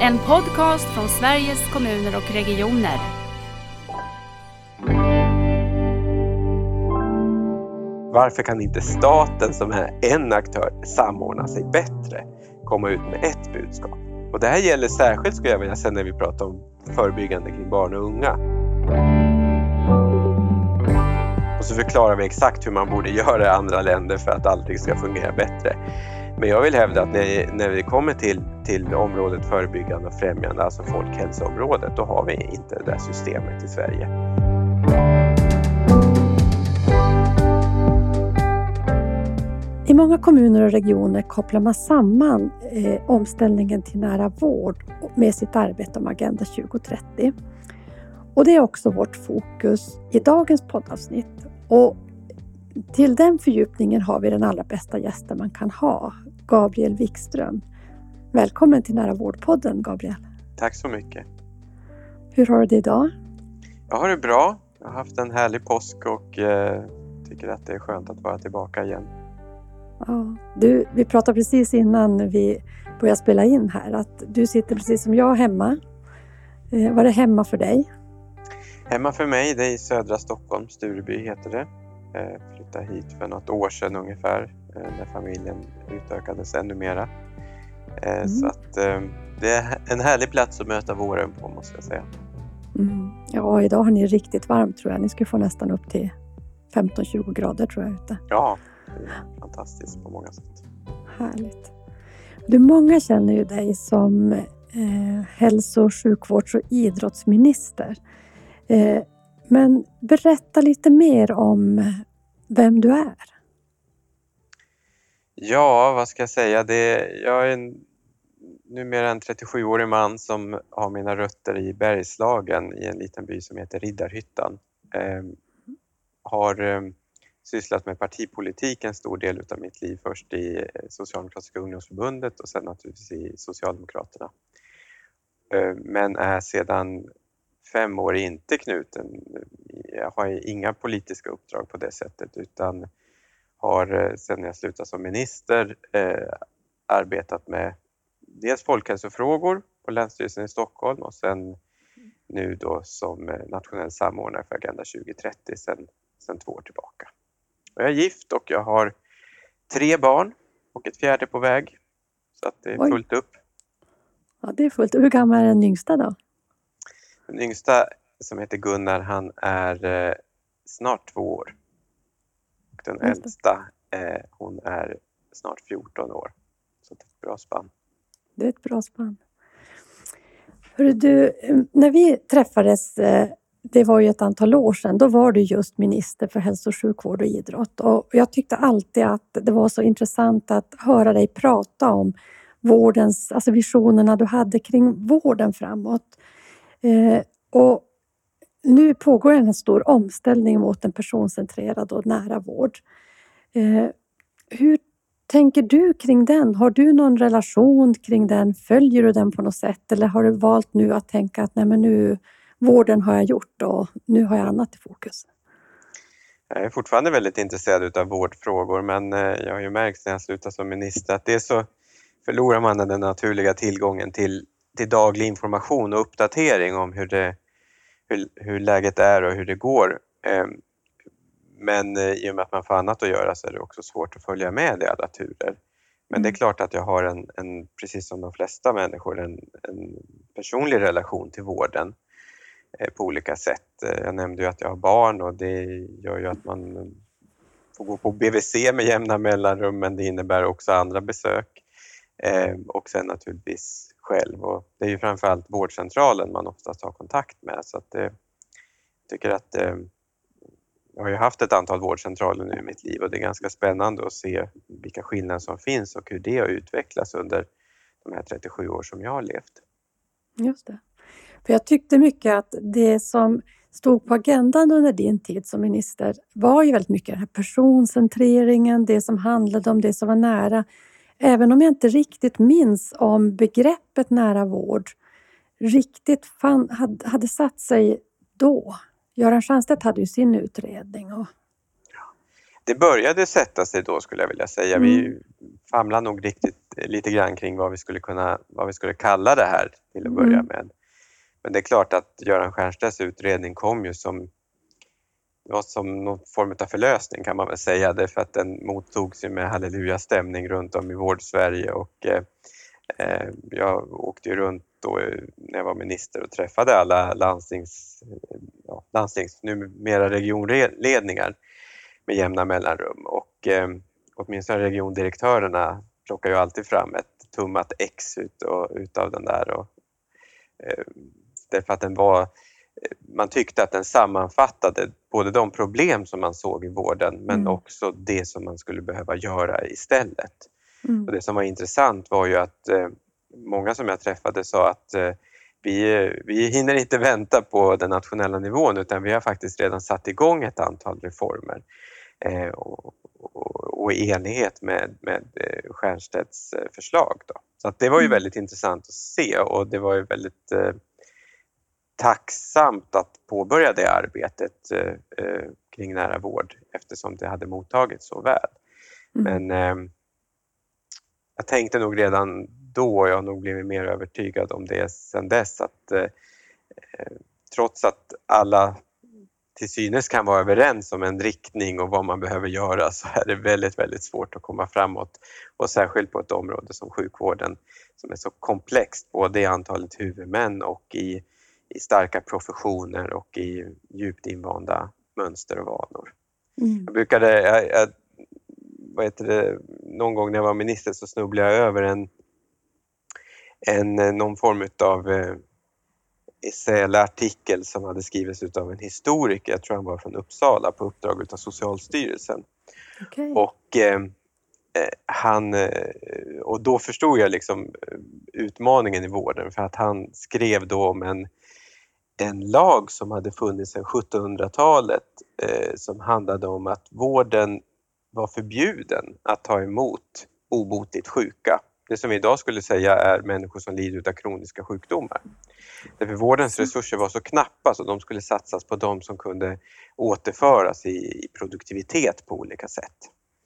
En podcast från Sveriges kommuner och regioner. Varför kan inte staten som är en aktör samordna sig bättre? Komma ut med ett budskap. Och det här gäller särskilt skulle jag vilja säga när vi pratar om förebyggande kring barn och unga. Och så förklarar vi exakt hur man borde göra i andra länder för att allting ska fungera bättre. Men jag vill hävda att när, när vi kommer till, till området förebyggande och främjande, alltså folkhälsoområdet, då har vi inte det där systemet i Sverige. I många kommuner och regioner kopplar man samman eh, omställningen till nära vård med sitt arbete om Agenda 2030. Och det är också vårt fokus i dagens poddavsnitt. Och till den fördjupningen har vi den allra bästa gästen man kan ha, Gabriel Wikström. Välkommen till Nära vårdpodden, Gabriel. Tack så mycket. Hur har du det idag? Jag har det bra. Jag har haft en härlig påsk och eh, tycker att det är skönt att vara tillbaka igen. Ja, du, vi pratade precis innan vi började spela in här att du sitter precis som jag hemma. Eh, var det hemma för dig? Hemma för mig, det är i södra Stockholm, Stureby heter det. Eh, flyttade hit för något år sedan ungefär eh, när familjen utökades ännu mera. Eh, mm. Så att det är en härlig plats att möta våren på måste jag säga. Mm. Ja, idag har ni riktigt varmt tror jag. Ni ska få nästan upp till 15-20 grader tror jag ute. Ja, det är fantastiskt på många sätt. Härligt. Du, många känner ju dig som eh, hälso-, sjukvårds och idrottsminister. Eh, men berätta lite mer om vem du är. Ja, vad ska jag säga? Det, jag är en, numera en 37-årig man som har mina rötter i Bergslagen i en liten by som heter Riddarhyttan. Eh, har eh, sysslat med partipolitik en stor del av mitt liv. Först i eh, Socialdemokratiska ungdomsförbundet och sen naturligtvis i Socialdemokraterna. Eh, men är sedan fem år inte knuten. Jag har inga politiska uppdrag på det sättet utan har eh, sedan jag slutade som minister eh, arbetat med dels folkhälsofrågor på Länsstyrelsen i Stockholm och sen nu då som eh, nationell samordnare för Agenda 2030 sedan, sedan två år tillbaka. Och jag är gift och jag har tre barn och ett fjärde på väg. Så att det är fullt upp. Ja, det är fullt Hur gammal är den yngsta då? Den yngsta som heter Gunnar, han är eh, snart två år. Och den äldsta, eh, hon är snart 14 år. Så det är ett bra spann. Det är ett bra spann. Hörru du, när vi träffades, eh, det var ju ett antal år sedan, då var du just minister för hälso och sjukvård och idrott. Och jag tyckte alltid att det var så intressant att höra dig prata om vårdens, alltså visionerna du hade kring vården framåt. Eh, och nu pågår en stor omställning mot en personcentrerad och nära vård. Eh, hur tänker du kring den? Har du någon relation kring den? Följer du den på något sätt eller har du valt nu att tänka att nej men nu, vården har jag gjort och nu har jag annat i fokus? Jag är fortfarande väldigt intresserad av vårdfrågor men eh, jag har ju märkt när jag slutade som minister att det är så förlorar man den naturliga tillgången till till daglig information och uppdatering om hur, det, hur, hur läget är och hur det går. Ehm, men eh, i och med att man får annat att göra så är det också svårt att följa med i alla turer. Men det är mm. klart att jag har en, en precis som de flesta människor, en, en personlig relation till vården eh, på olika sätt. Eh, jag nämnde ju att jag har barn och det gör ju att man får gå på BVC med jämna mellanrum men det innebär också andra besök. Ehm, och sen naturligtvis själv och det är ju framförallt vårdcentralen man oftast har kontakt med så att eh, jag tycker att eh, jag har ju haft ett antal vårdcentraler nu i mitt liv och det är ganska spännande att se vilka skillnader som finns och hur det har utvecklats under de här 37 år som jag har levt. Just det. För jag tyckte mycket att det som stod på agendan under din tid som minister var ju väldigt mycket den här personcentreringen, det som handlade om det som var nära Även om jag inte riktigt minns om begreppet nära vård riktigt fann, hade, hade satt sig då. Göran Stiernstedt hade ju sin utredning. Och... det började sätta sig då skulle jag vilja säga. Mm. Vi famlade nog riktigt lite grann kring vad vi skulle kunna, vad vi skulle kalla det här till att börja Mm. med. Men det är klart att Göran Stiernstedts utredning kom ju som, det var som någon form av förlösning kan man väl säga, därför att den mottogs ju med halleluja-stämning runt om i Vård-Sverige och eh, eh, jag åkte ju runt då när jag var minister och träffade alla landstings, ja, landstings numera regionledningar med jämna mellanrum. Och eh, åtminstone regiondirektörerna plockar ju alltid fram ett tummat X ut och, utav den där och, eh, därför att den var man tyckte att den sammanfattade både de problem som man såg i vården men Mm. också det som man skulle behöva göra istället. Mm. Och det som var intressant var ju att eh, många som jag träffade sa att eh, vi, vi hinner inte vänta på den nationella nivån utan vi har faktiskt redan satt igång ett antal reformer eh, och, och, och i enlighet med, med eh, Stiernstedts eh, förslag. Då. Så att det var ju Mm. väldigt intressant att se och det var ju väldigt eh, tacksamt att påbörja det arbetet eh, eh, kring nära vård eftersom det hade mottagits så väl. Mm. Men eh, jag tänkte nog redan då, och jag har nog blivit mer övertygad om det sedan dess, att eh, eh, trots att alla till synes kan vara överens om en riktning och vad man behöver göra så är det väldigt, väldigt svårt att komma framåt. Och särskilt på ett område som sjukvården som är så komplext både i antalet huvudmän och i, i starka professioner och i djupt invanda mönster och vanor. Mm. Jag brukade, jag, jag, vad heter det, någon gång när jag var minister så snubblade jag över en, en eh, någon form av eh, essä eller artikel som hade skrivits av en historiker, jag tror han var från Uppsala på uppdrag av Socialstyrelsen. Okej. Och, eh, eh, han, eh, och då förstod jag liksom eh, utmaningen i vården för att han skrev då om en, en lag som hade funnits sedan 1700-talet eh, som handlade om att vården var förbjuden att ta emot obotligt sjuka. Det som vi idag skulle säga är människor som lider av kroniska sjukdomar. Därför vårdens resurser var så knappa så de skulle satsas på de som kunde återföras i, i produktivitet på olika sätt.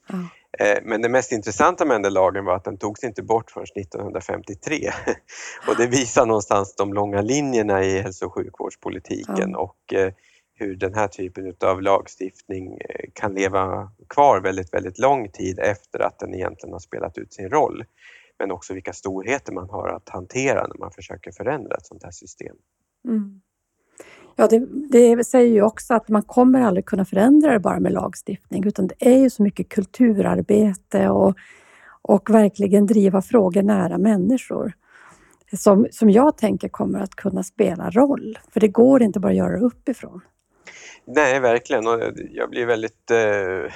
Ja. Eh, Men det mest intressanta med den där lagen var att den togs inte bort förrän 1953. Och det visar någonstans de långa linjerna i hälso och sjukvårdspolitiken Ja. och eh, hur den här typen av lagstiftning eh, kan leva kvar väldigt, väldigt lång tid efter att den egentligen har spelat ut sin roll. Men också vilka storheter man har att hantera när man försöker förändra ett sånt här system. Mm. Ja, det, det säger ju också att man kommer aldrig kunna förändra det bara med lagstiftning, utan det är ju så mycket kulturarbete och, och verkligen driva frågor nära människor som, som jag tänker kommer att kunna spela roll. För det går inte bara att göra det uppifrån. Nej, verkligen. Och jag blir väldigt... Eh,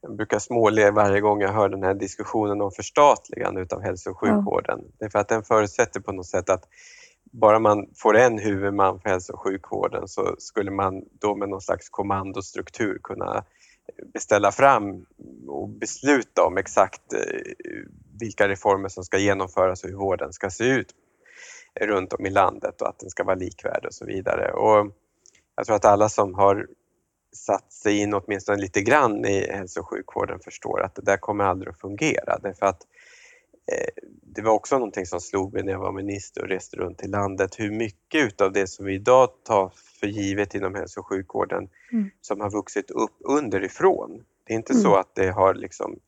jag brukar småle varje gång jag hör den här diskussionen om förstatligande utav hälso och Ja. sjukvården. Det är för att den förutsätter på något sätt att bara man får en huvudman för hälso och sjukvården så skulle man då med någon slags kommandostruktur kunna beställa fram och besluta om exakt eh, vilka reformer som ska genomföras och hur vården ska se ut runt om i landet och att den ska vara likvärdig och så vidare. Och jag tror att alla som har satt sig in åtminstone lite grann i hälso och sjukvården förstår att det där kommer aldrig att fungera därför att eh, det var också någonting som slog mig när jag var minister och reste runt i landet hur mycket utav det som vi idag tar för givet inom hälso och sjukvården Mm. som har vuxit upp underifrån. Det är inte Mm. så att det har liksom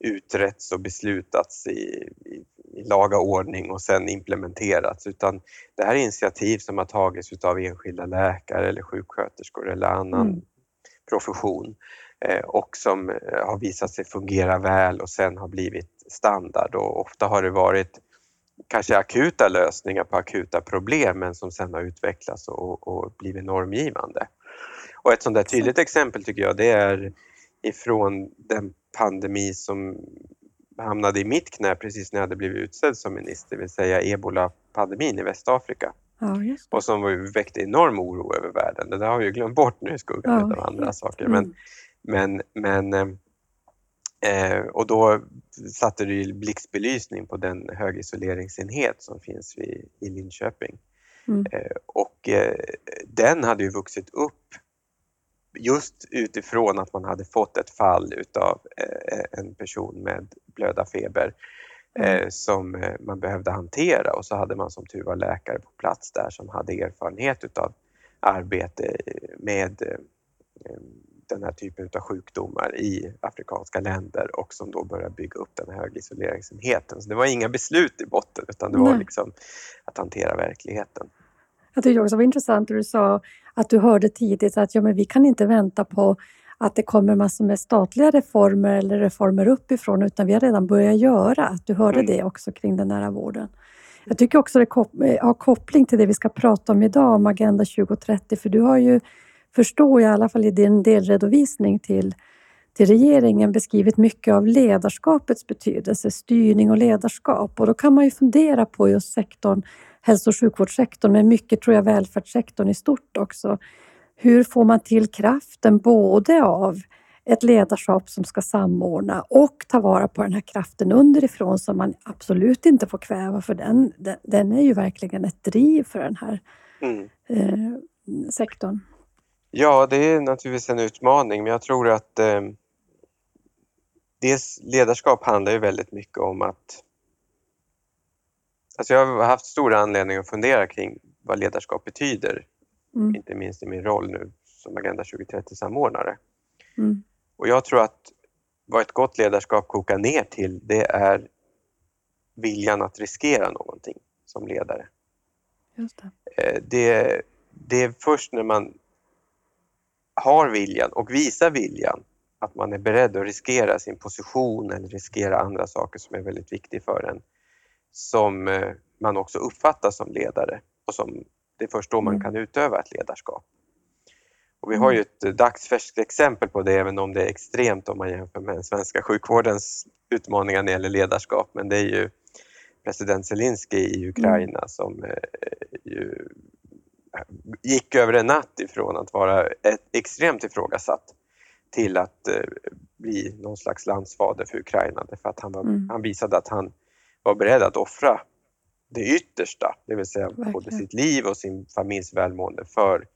utretts och beslutats i, i, i laga ordning och sen implementerats utan det här är initiativ som har tagits utav enskilda läkare eller sjuksköterskor eller annan Mm. profession och som eh, har visat sig fungera väl och sen har blivit standard och ofta har det varit kanske akuta lösningar på akuta problem men som sen har utvecklats och, och blivit normgivande. Och ett sånt där tydligt exempel tycker jag det är ifrån den pandemi som hamnade i mitt knä precis när jag hade blivit utsedd som minister, det vill säga ebola-pandemin i Västafrika Ja, och som väckte enorm oro över världen. Det där har vi ju glömt bort nu i skuggan Ja, av andra saker. Men, Mm. Men, men, eh, eh, och då satte ju blixtbelysning på den högisoleringsenhet som finns vid, i Linköping. Mm. Eh, och eh, den hade ju vuxit upp just utifrån att man hade fått ett fall utav eh, en person med blödarfeber Mm. eh, som eh, man behövde hantera och så hade man som tur var läkare på plats där som hade erfarenhet utav arbete med eh, den här typen av sjukdomar i afrikanska länder och som då började bygga upp den här högisoleringsenheten. Så det var inga beslut i botten utan det var Nej. liksom att hantera verkligheten. Jag tyckte också det var intressant att du sa att du hörde tidigt att ja, men vi kan inte vänta på att det kommer massor med statliga reformer eller reformer uppifrån utan vi har redan börjat göra. Att du hörde Mm. det också kring den nära vården. Jag tycker också det eh, har koppling till det vi ska prata om idag, om Agenda 2030, för du har ju, förstår jag i alla fall i din delredovisning till, till regeringen, beskrivit mycket av ledarskapets betydelse, styrning och ledarskap. Och då kan man ju fundera på just sektorn, hälso och sjukvårdssektorn, men mycket tror jag välfärdssektorn i stort också. Hur får man till kraften både av ett ledarskap som ska samordna och ta vara på den här kraften underifrån som man absolut inte får kväva för den, den, den är ju verkligen ett driv för den här Mm. eh, sektorn. Ja, det är naturligtvis en utmaning men jag tror att eh, dels ledarskap handlar ju väldigt mycket om att Alltså jag har haft stor anledning att fundera kring vad ledarskap betyder, Mm, inte minst i min roll nu som Agenda 2030-samordnare. mm, Och jag tror att vad ett gott ledarskap kokar ner till det är viljan att riskera någonting som ledare. just det. Eh, det, det är först när man har viljan och visar viljan att man är beredd att riskera sin position eller riskera andra saker som är väldigt viktiga för en som eh, man också uppfattas som ledare och som det är först då man Mm. kan utöva ett ledarskap. Och vi har ju ett eh, dagsfärskt exempel på det även om det är extremt om man jämför med den svenska sjukvårdens utmaningar när det gäller ledarskap men det är ju president Zelensky i Ukraina som eh, ju gick över en natt ifrån att vara ett, extremt ifrågasatt till att eh, bli någon slags landsfader för Ukraina därför att han, var, Mm. han visade att han var beredd att offra det yttersta, det vill säga både Verkligen. sitt liv och sin familjs välmående för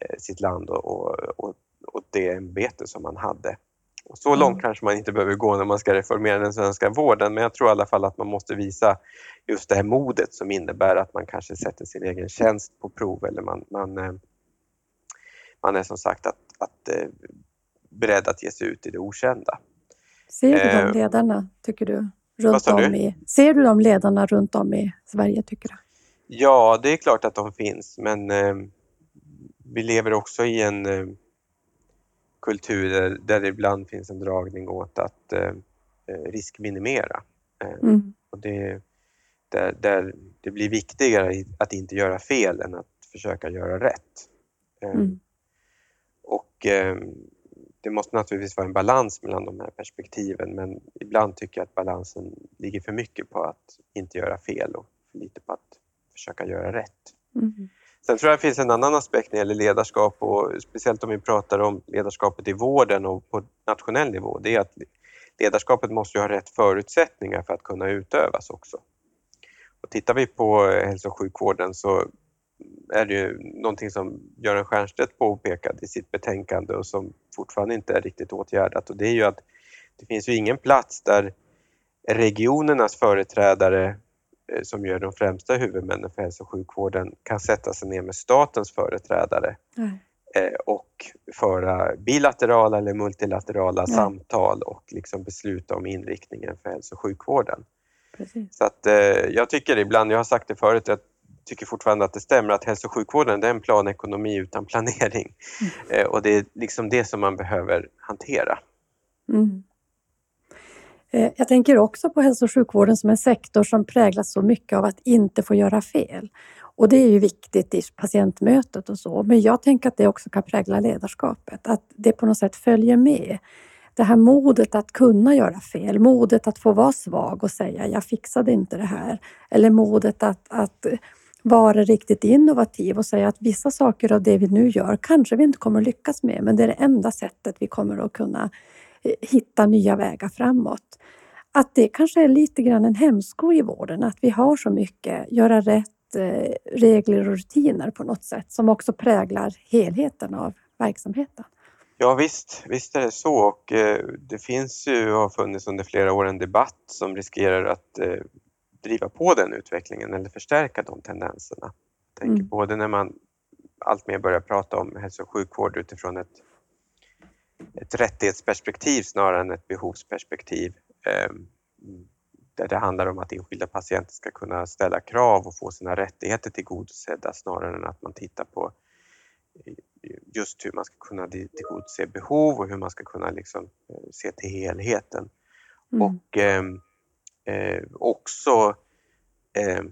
eh, sitt land och, och, och, och det ämbete som han hade. Och så Mm. långt kanske man inte behöver gå när man ska reformera den svenska vården men jag tror i alla fall att man måste visa just det här modet som innebär att man kanske sätter sin egen tjänst på prov eller man, man, eh, man är som sagt att, att eh, beredd att ge sig ut i det okända. Ser du Eh, de ledarna, tycker du? Runt om du? i, ser du de ledarna runt om i Sverige, tycker du? Ja, det är klart att de finns men eh, vi lever också i en eh, kultur där, det ibland finns en dragning åt att eh, eh, riskminimera. Eh, Mm. och det, där, där det blir viktigare att inte göra fel än att försöka göra rätt. Mm. Och det måste naturligtvis vara en balans mellan de här perspektiven men ibland tycker jag att balansen ligger för mycket på att inte göra fel och för lite på att försöka göra rätt. Mm. Sen tror jag det finns en annan aspekt när det gäller ledarskap och speciellt om vi pratar om ledarskapet i vården och på nationell nivå. Det är att ledarskapet måste ju ha rätt förutsättningar för att kunna utövas också. Och tittar vi på hälso och sjukvården så är det ju någonting som Göran Stiernstedt påpekade i sitt betänkande och som fortfarande inte är riktigt åtgärdat och det är ju att det finns ju ingen plats där regionernas företrädare som gör de främsta huvudmännen för hälso och sjukvården kan sätta sig ner med statens företrädare eh, och föra bilaterala eller multilaterala Nej. samtal och liksom besluta om inriktningen för hälso och sjukvården. Precis. Så att eh, jag tycker ibland, jag har sagt det förut, jag tycker fortfarande att det stämmer att hälso och sjukvården är en planekonomi utan planering. Eh, och det är liksom det som man behöver hantera. Mm. Eh, jag tänker också på hälso och sjukvården som en sektor som präglas så mycket av att inte få göra fel. Och det är ju viktigt i patientmötet och så, men jag tänker att det också kan prägla ledarskapet, att det på något sätt följer med. Det här modet att kunna göra fel, modet att få vara svag och säga jag fixade inte det här. Eller modet att, att vara riktigt innovativ och säga att vissa saker av det vi nu gör kanske vi inte kommer lyckas med, men det är det enda sättet vi kommer att kunna hitta nya vägar framåt. Att det kanske är lite grann en hämsko i vården, att vi har så mycket göra rätt eh, regler och rutiner på något sätt som också präglar helheten av verksamheten. Ja visst, visst är det så och eh, det finns ju och har funnits under flera år en debatt som riskerar att eh, driva på den utvecklingen eller förstärka de tendenserna. Jag tänker Mm. både när man alltmer börjar prata om hälso och sjukvård utifrån ett, ett rättighetsperspektiv snarare än ett behovsperspektiv. Eh, där det handlar om att enskilda patienter ska kunna ställa krav och få sina rättigheter tillgodosedda snarare än att man tittar på eh, just hur man ska kunna tillgodose behov och hur man ska kunna liksom eh, se till helheten. Mm. Och ehm, eh, också eh,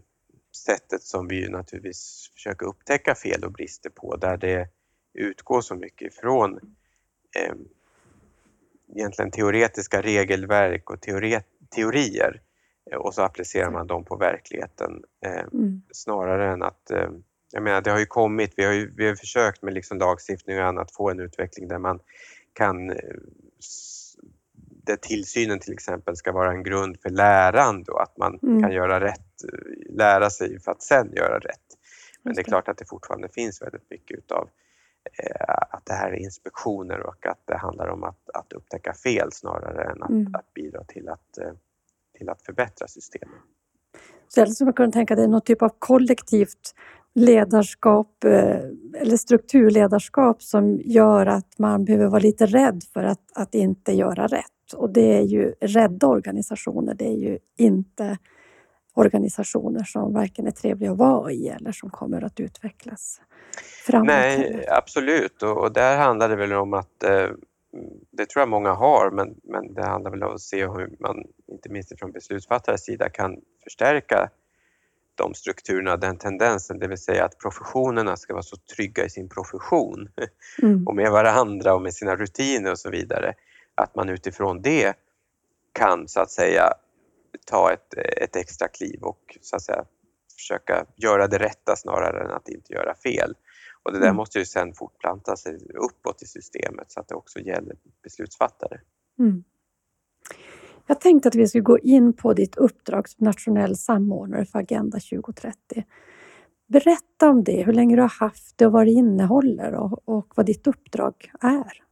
sättet som vi naturligtvis försöker upptäcka fel och brister på där det utgår så mycket ifrån eh, egentligen teoretiska regelverk och teore teorier eh, och så applicerar man dem på verkligheten eh, Mm. snarare än att eh, jag menar det har ju kommit, vi har ju vi har försökt med liksom lagstiftning och annat få en utveckling där man kan eh, där tillsynen till exempel ska vara en grund för lärande och att man Mm. kan göra rätt, eh, lära sig för att sen göra rätt. Men det är klart att det fortfarande finns väldigt mycket utav att det här är inspektioner och att det handlar om att, att upptäcka fel snarare än att, Mm. att bidra till att, eh, till att förbättra systemet. Så eller som jag kunde tänka dig någon typ av kollektivt ledarskap eh, eller strukturledarskap som gör att man behöver vara lite rädd för att, att inte göra rätt. Och det är ju rädda organisationer, det är ju inte organisationer som varken är trevliga att vara i eller som kommer att utvecklas framåt. Nej, absolut och, och där handlar det väl om att eh, det tror jag många har men, men det handlar väl om att se hur man, inte minst från beslutsfattares sida, kan förstärka de strukturerna, den tendensen, det vill säga att professionerna ska vara så trygga i sin profession Mm. och med varandra och med sina rutiner och så vidare. Att man utifrån det kan så att säga ta ett, ett extra kliv och så att säga försöka göra det rätta snarare än att inte göra fel. Och det där Mm. måste ju sen fortplanta sig uppåt i systemet så att det också gäller beslutsfattare. Mm. Jag tänkte att vi skulle gå in på ditt uppdrag som nationell samordnare för Agenda 2030. Berätta om det, hur länge du har haft det och vad det innehåller och, och vad ditt uppdrag är.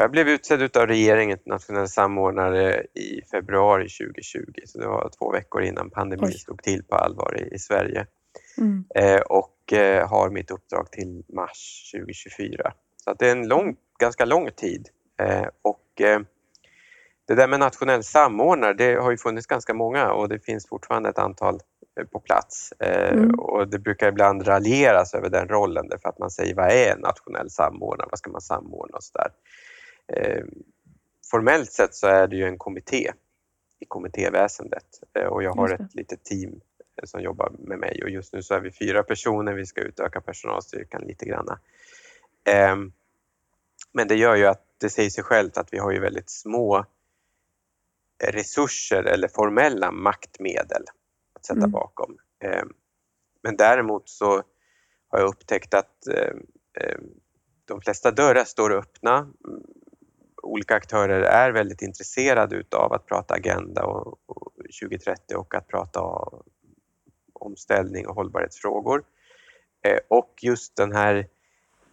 Jag blev utsedd utav regeringen till nationell samordnare i februari 2020 så det var två veckor innan pandemin Oj. slog till på allvar i, i Sverige. Mm. eh, och eh, har mitt uppdrag till mars 2024. Så det är en lång, ganska lång tid. Eh, och eh, det där med nationell samordnare, det har ju funnits ganska många och det finns fortfarande ett antal eh, på plats. Eh, Mm. Och det brukar ibland raljeras över den rollen därför att man säger vad är en nationell samordnare, vad ska man samordna och sådär. Eh, formellt sett så är det ju en kommitté i kommittéväsendet eh, och jag har ett litet team eh, som jobbar med mig och just nu så är vi fyra personer, vi ska utöka personalstyrkan lite grann. Men det gör ju att det säger sig självt att vi har ju väldigt små resurser eller formella maktmedel att sätta Mm. bakom. Men däremot så har jag upptäckt att de flesta dörrar står öppna. Olika aktörer är väldigt intresserade utav att prata agenda och, och 2030 och att prata om omställning och hållbarhetsfrågor. Eh, Och just den här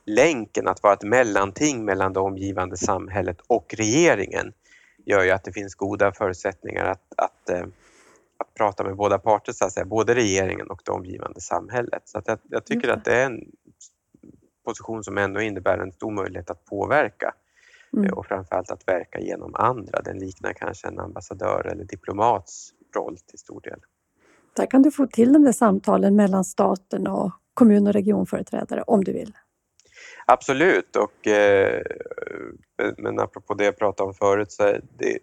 länken att vara ett mellanting mellan det omgivande samhället och regeringen gör ju att det finns goda förutsättningar att, att, eh, att prata med båda parter, så att säga, både regeringen och det omgivande samhället. Så att jag, jag tycker att det är en position som ändå innebär en stor möjlighet att påverka Mm. och framförallt att verka genom andra. Den liknar kanske en ambassadör eller diplomats roll till stor del. Där kan du få till de där samtalen mellan staten och kommun och regionföreträdare om du vill. Absolut och eh, men apropå det jag pratade om förut så det,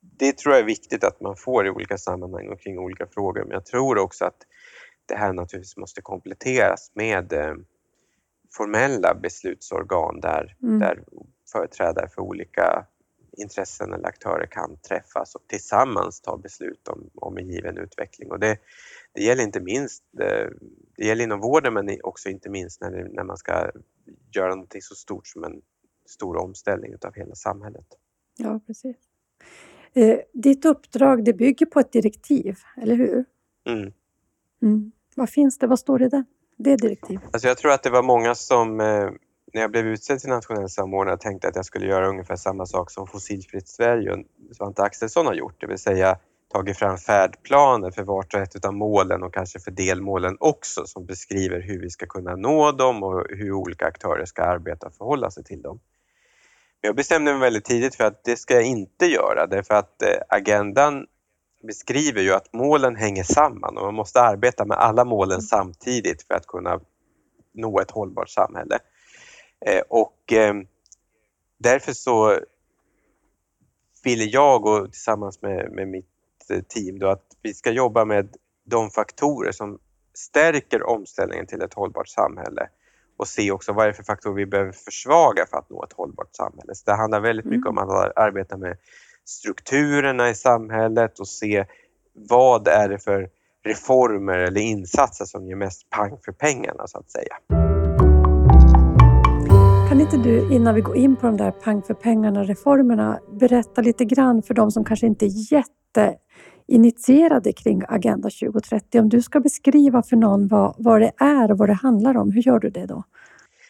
det tror jag är viktigt att man får i olika sammanhang och kring olika frågor men jag tror också att det här naturligtvis måste kompletteras med eh, formella beslutsorgan där, Mm. där företrädare för olika intressen eller aktörer kan träffas och tillsammans ta beslut om, om en given utveckling. Och det, det gäller inte minst eh, det gäller inom vården men också inte minst när, det, när man ska göra någonting så stort som en stor omställning utav hela samhället. Ja, precis. Eh, ditt uppdrag det bygger på ett direktiv, eller hur? Mm. Mm. Vad finns det? Vad står det där? Det är direktiv. Alltså jag tror att det var många som, eh, när jag blev utsedd till nationell samordnare tänkte jag att jag skulle göra ungefär samma sak som Fossilfritt Sverige och Svante Axelsson har gjort, det vill säga tagit fram färdplaner för vart och ett av målen och kanske för delmålen också som beskriver hur vi ska kunna nå dem och hur olika aktörer ska arbeta och förhålla sig till dem. Jag bestämde mig väldigt tidigt för att det ska jag inte göra därför att eh, agendan beskriver ju att målen hänger samman och man måste arbeta med alla målen samtidigt för att kunna nå ett hållbart samhälle. Eh, och eh, därför så ville jag och tillsammans med, med mitt team då att vi ska jobba med de faktorer som stärker omställningen till ett hållbart samhälle och se också vad är det för faktorer vi behöver försvaga för att nå ett hållbart samhälle. Så det handlar väldigt mycket om mm. att arbeta med strukturerna i samhället och se vad är det för reformer eller insatser som ger mest pang för pengarna så att säga. Kan inte du innan vi går in på de där pang för pengarna reformerna berätta lite grann för de som kanske inte är jätteinitierade kring Agenda 2030. Om du ska beskriva för någon vad, vad det är och vad det handlar om, hur gör du det då?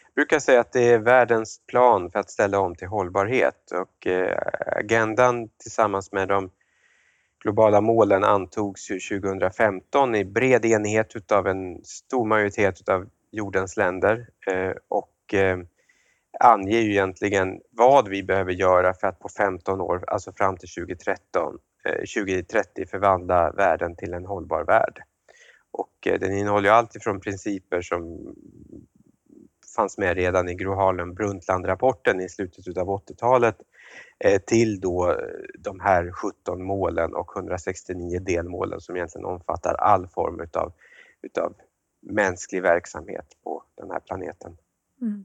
Jag brukar säga att det är världens plan för att ställa om till hållbarhet och eh, agendan tillsammans med de globala målen antogs 2015 i bred enighet utav en stor majoritet av jordens länder eh, och eh, anger ju egentligen vad vi behöver göra för att på 15 år, alltså fram till 2013, 2030 eh, förvandla världen till en hållbar värld. Och eh, den innehåller allt ifrån principer som fanns med redan i Gro Harlem Brundtland-rapporten i slutet av 80-talet eh, till då de här 17 målen och 169 delmålen som egentligen omfattar all form utav, utav mänsklig verksamhet på den här planeten. Mm.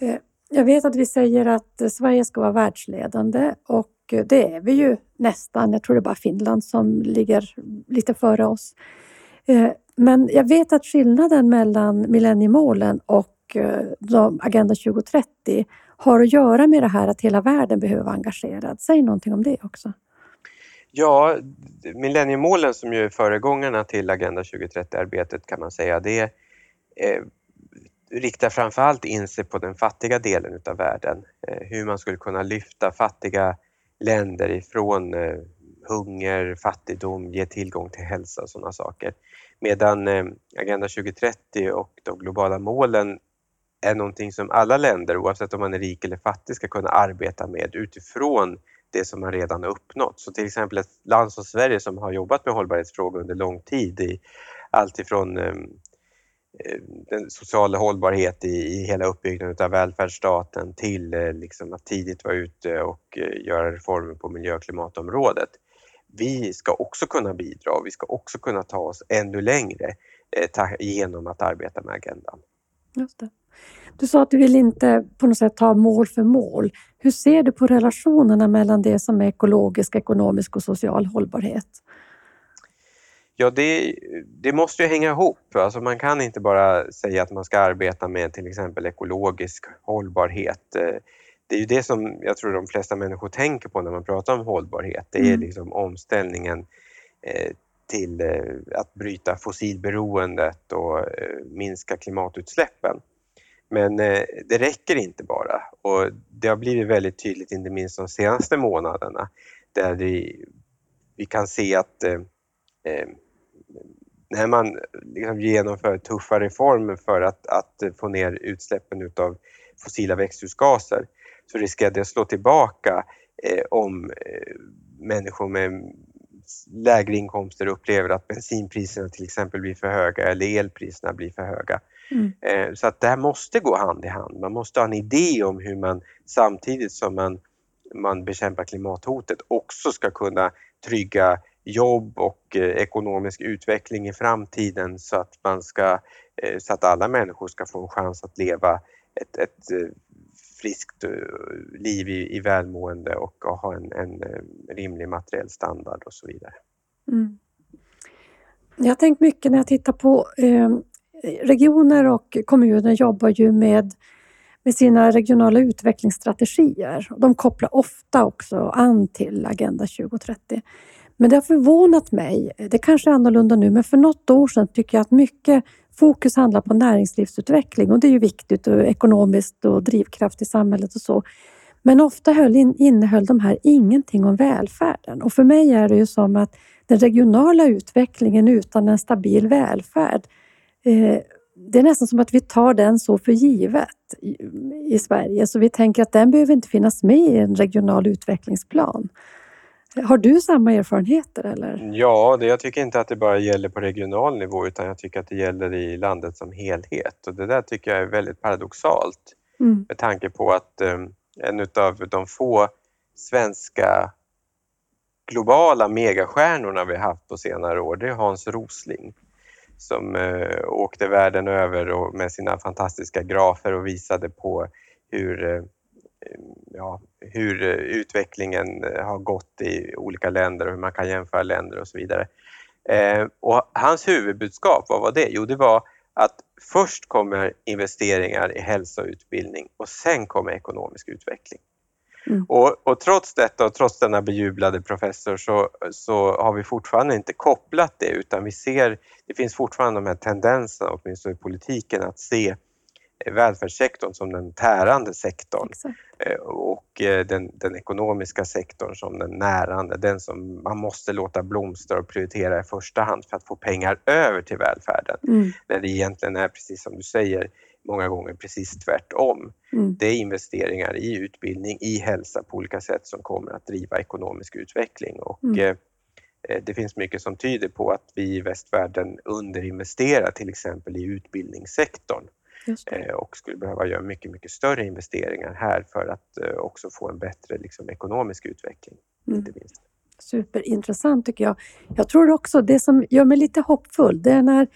Eh, jag vet att vi säger att Sverige ska vara världsledande och eh, det är vi ju nästan. Jag tror det är bara Finland som ligger lite före oss. Eh, men jag vet att skillnaden mellan millenniemålen och Agenda 2030 har att göra med det här att hela världen behöver vara engagerad. Säg någonting om det också. Ja, millenniemålen som ju är föregångarna till Agenda 2030-arbetet kan man säga, det riktar framförallt in sig på den fattiga delen utav världen. Eh, hur man skulle kunna lyfta fattiga länder ifrån eh, hunger, fattigdom, ge tillgång till hälsa och sådana saker. Medan eh, Agenda 2030 och de globala målen är någonting som alla länder, oavsett om man är rik eller fattig, ska kunna arbeta med utifrån det som man redan har uppnått. Så till exempel ett land som Sverige som har jobbat med hållbarhetsfrågor under lång tid i allt ifrån eh Eh, den sociala hållbarhet i, i hela uppbyggnaden av välfärdsstaten till eh, liksom att tidigt vara ute och eh, göra reformer på miljö och klimatområdet vi ska också kunna bidra och vi ska också kunna ta oss ännu längre eh, genom att arbeta med agendan. Just det. Du sa att du vill inte på något sätt ta mål för mål. Hur ser du på relationerna mellan det som är ekologisk, ekonomisk och social hållbarhet? Ja, det, det, måste ju hänga ihop. Alltså man kan inte bara säga att man ska arbeta med till exempel ekologisk hållbarhet. Det är ju det som jag tror de flesta människor tänker på när man pratar om hållbarhet. Det är mm. liksom omställningen eh, till eh, att bryta fossilberoendet och eh, minska klimatutsläppen. Men det räcker inte bara och det har blivit väldigt tydligt inte minst de senaste månaderna där vi, vi kan se att när man liksom genomför tuffa reformer för att, att få ner utsläppen utav fossila växthusgaser så riskerar det att slå tillbaka eh, om eh, människor med lägre inkomster upplever att bensinpriserna till exempel blir för höga eller elpriserna blir för höga. Mm. Eh, så att det här måste gå hand i hand. Man måste ha en idé om hur man samtidigt som man, man bekämpar klimathotet också ska kunna trygga jobb och eh, ekonomisk utveckling i framtiden så att, man ska, eh, så att alla människor ska få en chans att leva ett, ett eh, friskt eh, liv i, i välmående och ha en, en eh, rimlig materiell standard och så vidare. Mm. Jag har tänkt mycket när jag tittar på eh, regioner och kommuner jobbar ju med, med sina regionala utvecklingsstrategier. De kopplar ofta också an till Agenda 2030. Men det har förvånat mig, det kanske är annorlunda nu, men för något år sedan tycker jag att mycket fokus handlar på näringslivsutveckling och det är ju viktigt och ekonomiskt och drivkraft i samhället och så. Men ofta höll in, innehöll de här ingenting om välfärden och för mig är det ju som att den regionala utvecklingen utan en stabil välfärd eh, det är nästan som att vi tar den så för givet i, i Sverige, så vi tänker att den behöver inte finnas med i en regional utvecklingsplan. Har du samma erfarenheter? Eller? Ja, det, jag tycker inte att det bara gäller på regional nivå utan jag tycker att det gäller i landet som helhet. Och det där tycker jag är väldigt paradoxalt mm. med tanke på att um, en av de få svenska globala megastjärnorna vi haft på senare år, det är Hans Rosling som uh, åkte världen över och med sina fantastiska grafer och visade på hur uh, ja, hur utvecklingen har gått i olika länder och hur man kan jämföra länder och så vidare. Eh, och hans huvudbudskap, vad var det? Jo, det var att först kommer investeringar i hälsa och utbildning och sen kommer ekonomisk utveckling. Mm. Och, och, trots detta och trots denna bejublade professor så, så har vi fortfarande inte kopplat det utan vi ser, det finns fortfarande de här tendenserna, åtminstone i politiken, att se välfärdssektorn som den tärande sektorn Exakt. Eh, och eh, den, den, ekonomiska sektorn som den närande, den som man måste låta blomstra och prioritera i första hand för att få pengar över till välfärden. Mm. När det egentligen är precis som du säger, många gånger precis tvärtom. Mm. Det är investeringar i utbildning, i hälsa på olika sätt som kommer att driva ekonomisk utveckling och mm. Eh, det finns mycket som tyder på att vi i västvärlden underinvesterar till exempel i utbildningssektorn. Eh, och skulle behöva göra mycket, mycket större investeringar här för att eh, också få en bättre liksom, ekonomisk utveckling. Mm. Inte minst. Superintressant tycker jag. Jag tror också det som gör mig lite hoppfull, det är när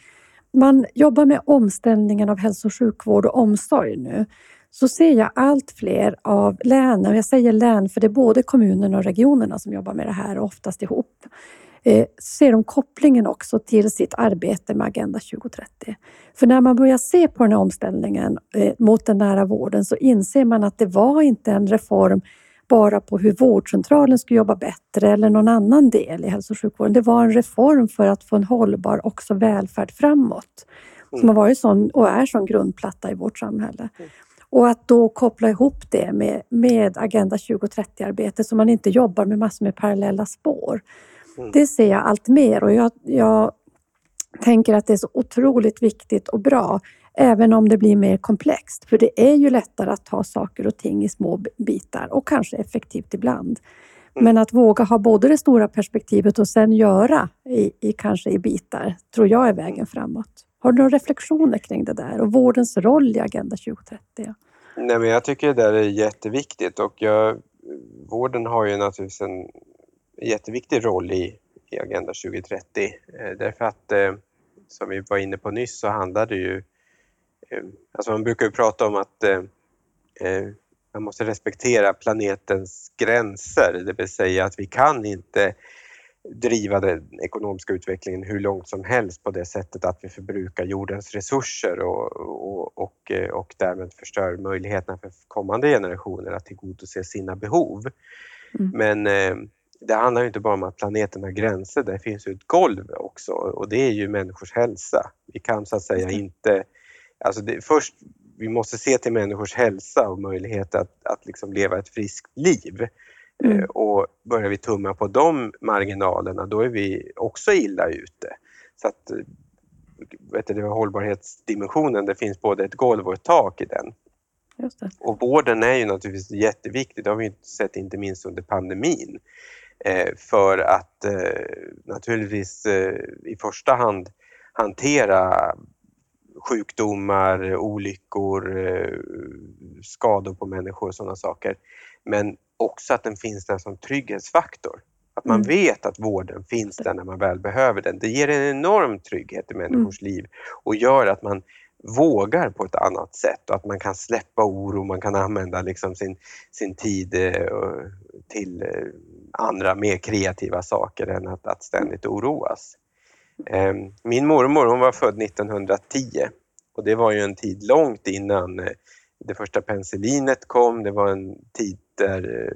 man jobbar med omställningen av hälso och sjukvård och omsorg nu, så ser jag allt fler av länen, jag säger län för det är både kommunerna och regionerna som jobbar med det här, oftast ihop, eh, ser de kopplingen också till sitt arbete med Agenda 2030. För när man börjar se på den här omställningen eh, mot den nära vården så inser man att det var inte en reform bara på hur vårdcentralen skulle jobba bättre eller någon annan del i hälso och sjukvården. Det var en reform för att få en hållbar också välfärd framåt som mm. har varit sån och är sån grundplatta i vårt samhälle. Mm. Och att då koppla ihop det med, med Agenda 2030-arbetet så man inte jobbar med massor med parallella spår. Mm. Det ser jag allt mer och jag, jag tänker att det är så otroligt viktigt och bra, även om det blir mer komplext. För det är ju lättare att ta saker och ting i små bitar och kanske effektivt ibland. Mm. Men att våga ha både det stora perspektivet och sen göra i, i, kanske i bitar, tror jag är vägen framåt. Har du några reflektioner kring det där och vårdens roll i Agenda 2030? Nej, men jag tycker det där är jätteviktigt och jag, vården har ju naturligtvis en jätteviktig roll i, i Agenda 2030. Eh, därför att eh, som vi var inne på nyss så handlar det ju... Eh, alltså man brukar ju prata om att man måste respektera planetens gränser, det vill säga att vi kan inte driva den ekonomiska utvecklingen hur långt som helst på det sättet att vi förbrukar jordens resurser och, och, och, och därmed förstör möjligheterna för kommande generationer att tillgodose sina behov. Mm. Men det handlar ju inte bara om att planeten har gränser, det finns ju ett golv också och det är ju människors hälsa. Vi kan så att säga inte... Alltså det, först, vi måste se till människors hälsa och möjlighet att, att liksom leva ett friskt liv. Mm. Eh, och börjar vi tumma på de marginalerna, då är vi också illa ute. Så att, vet du, hållbarhetsdimensionen, det finns både ett golv och ett tak i den. Och vården är ju naturligtvis jätteviktig, det har vi sett inte minst under pandemin. Eh, för att eh, naturligtvis eh, i första hand hantera sjukdomar, olyckor, skador på människor och sådana saker. Men också att den finns där som trygghetsfaktor. Att man mm. vet att vården finns där när man väl behöver den. Det ger en enorm trygghet i människors mm. liv och gör att man vågar på ett annat sätt och att man kan släppa oro, man kan använda liksom sin, sin tid till andra mer kreativa saker än att, att ständigt oroas. Ehm, min mormor hon var född 1910 och det var ju en tid långt innan eh, det första penicillinet kom. Det var en tid där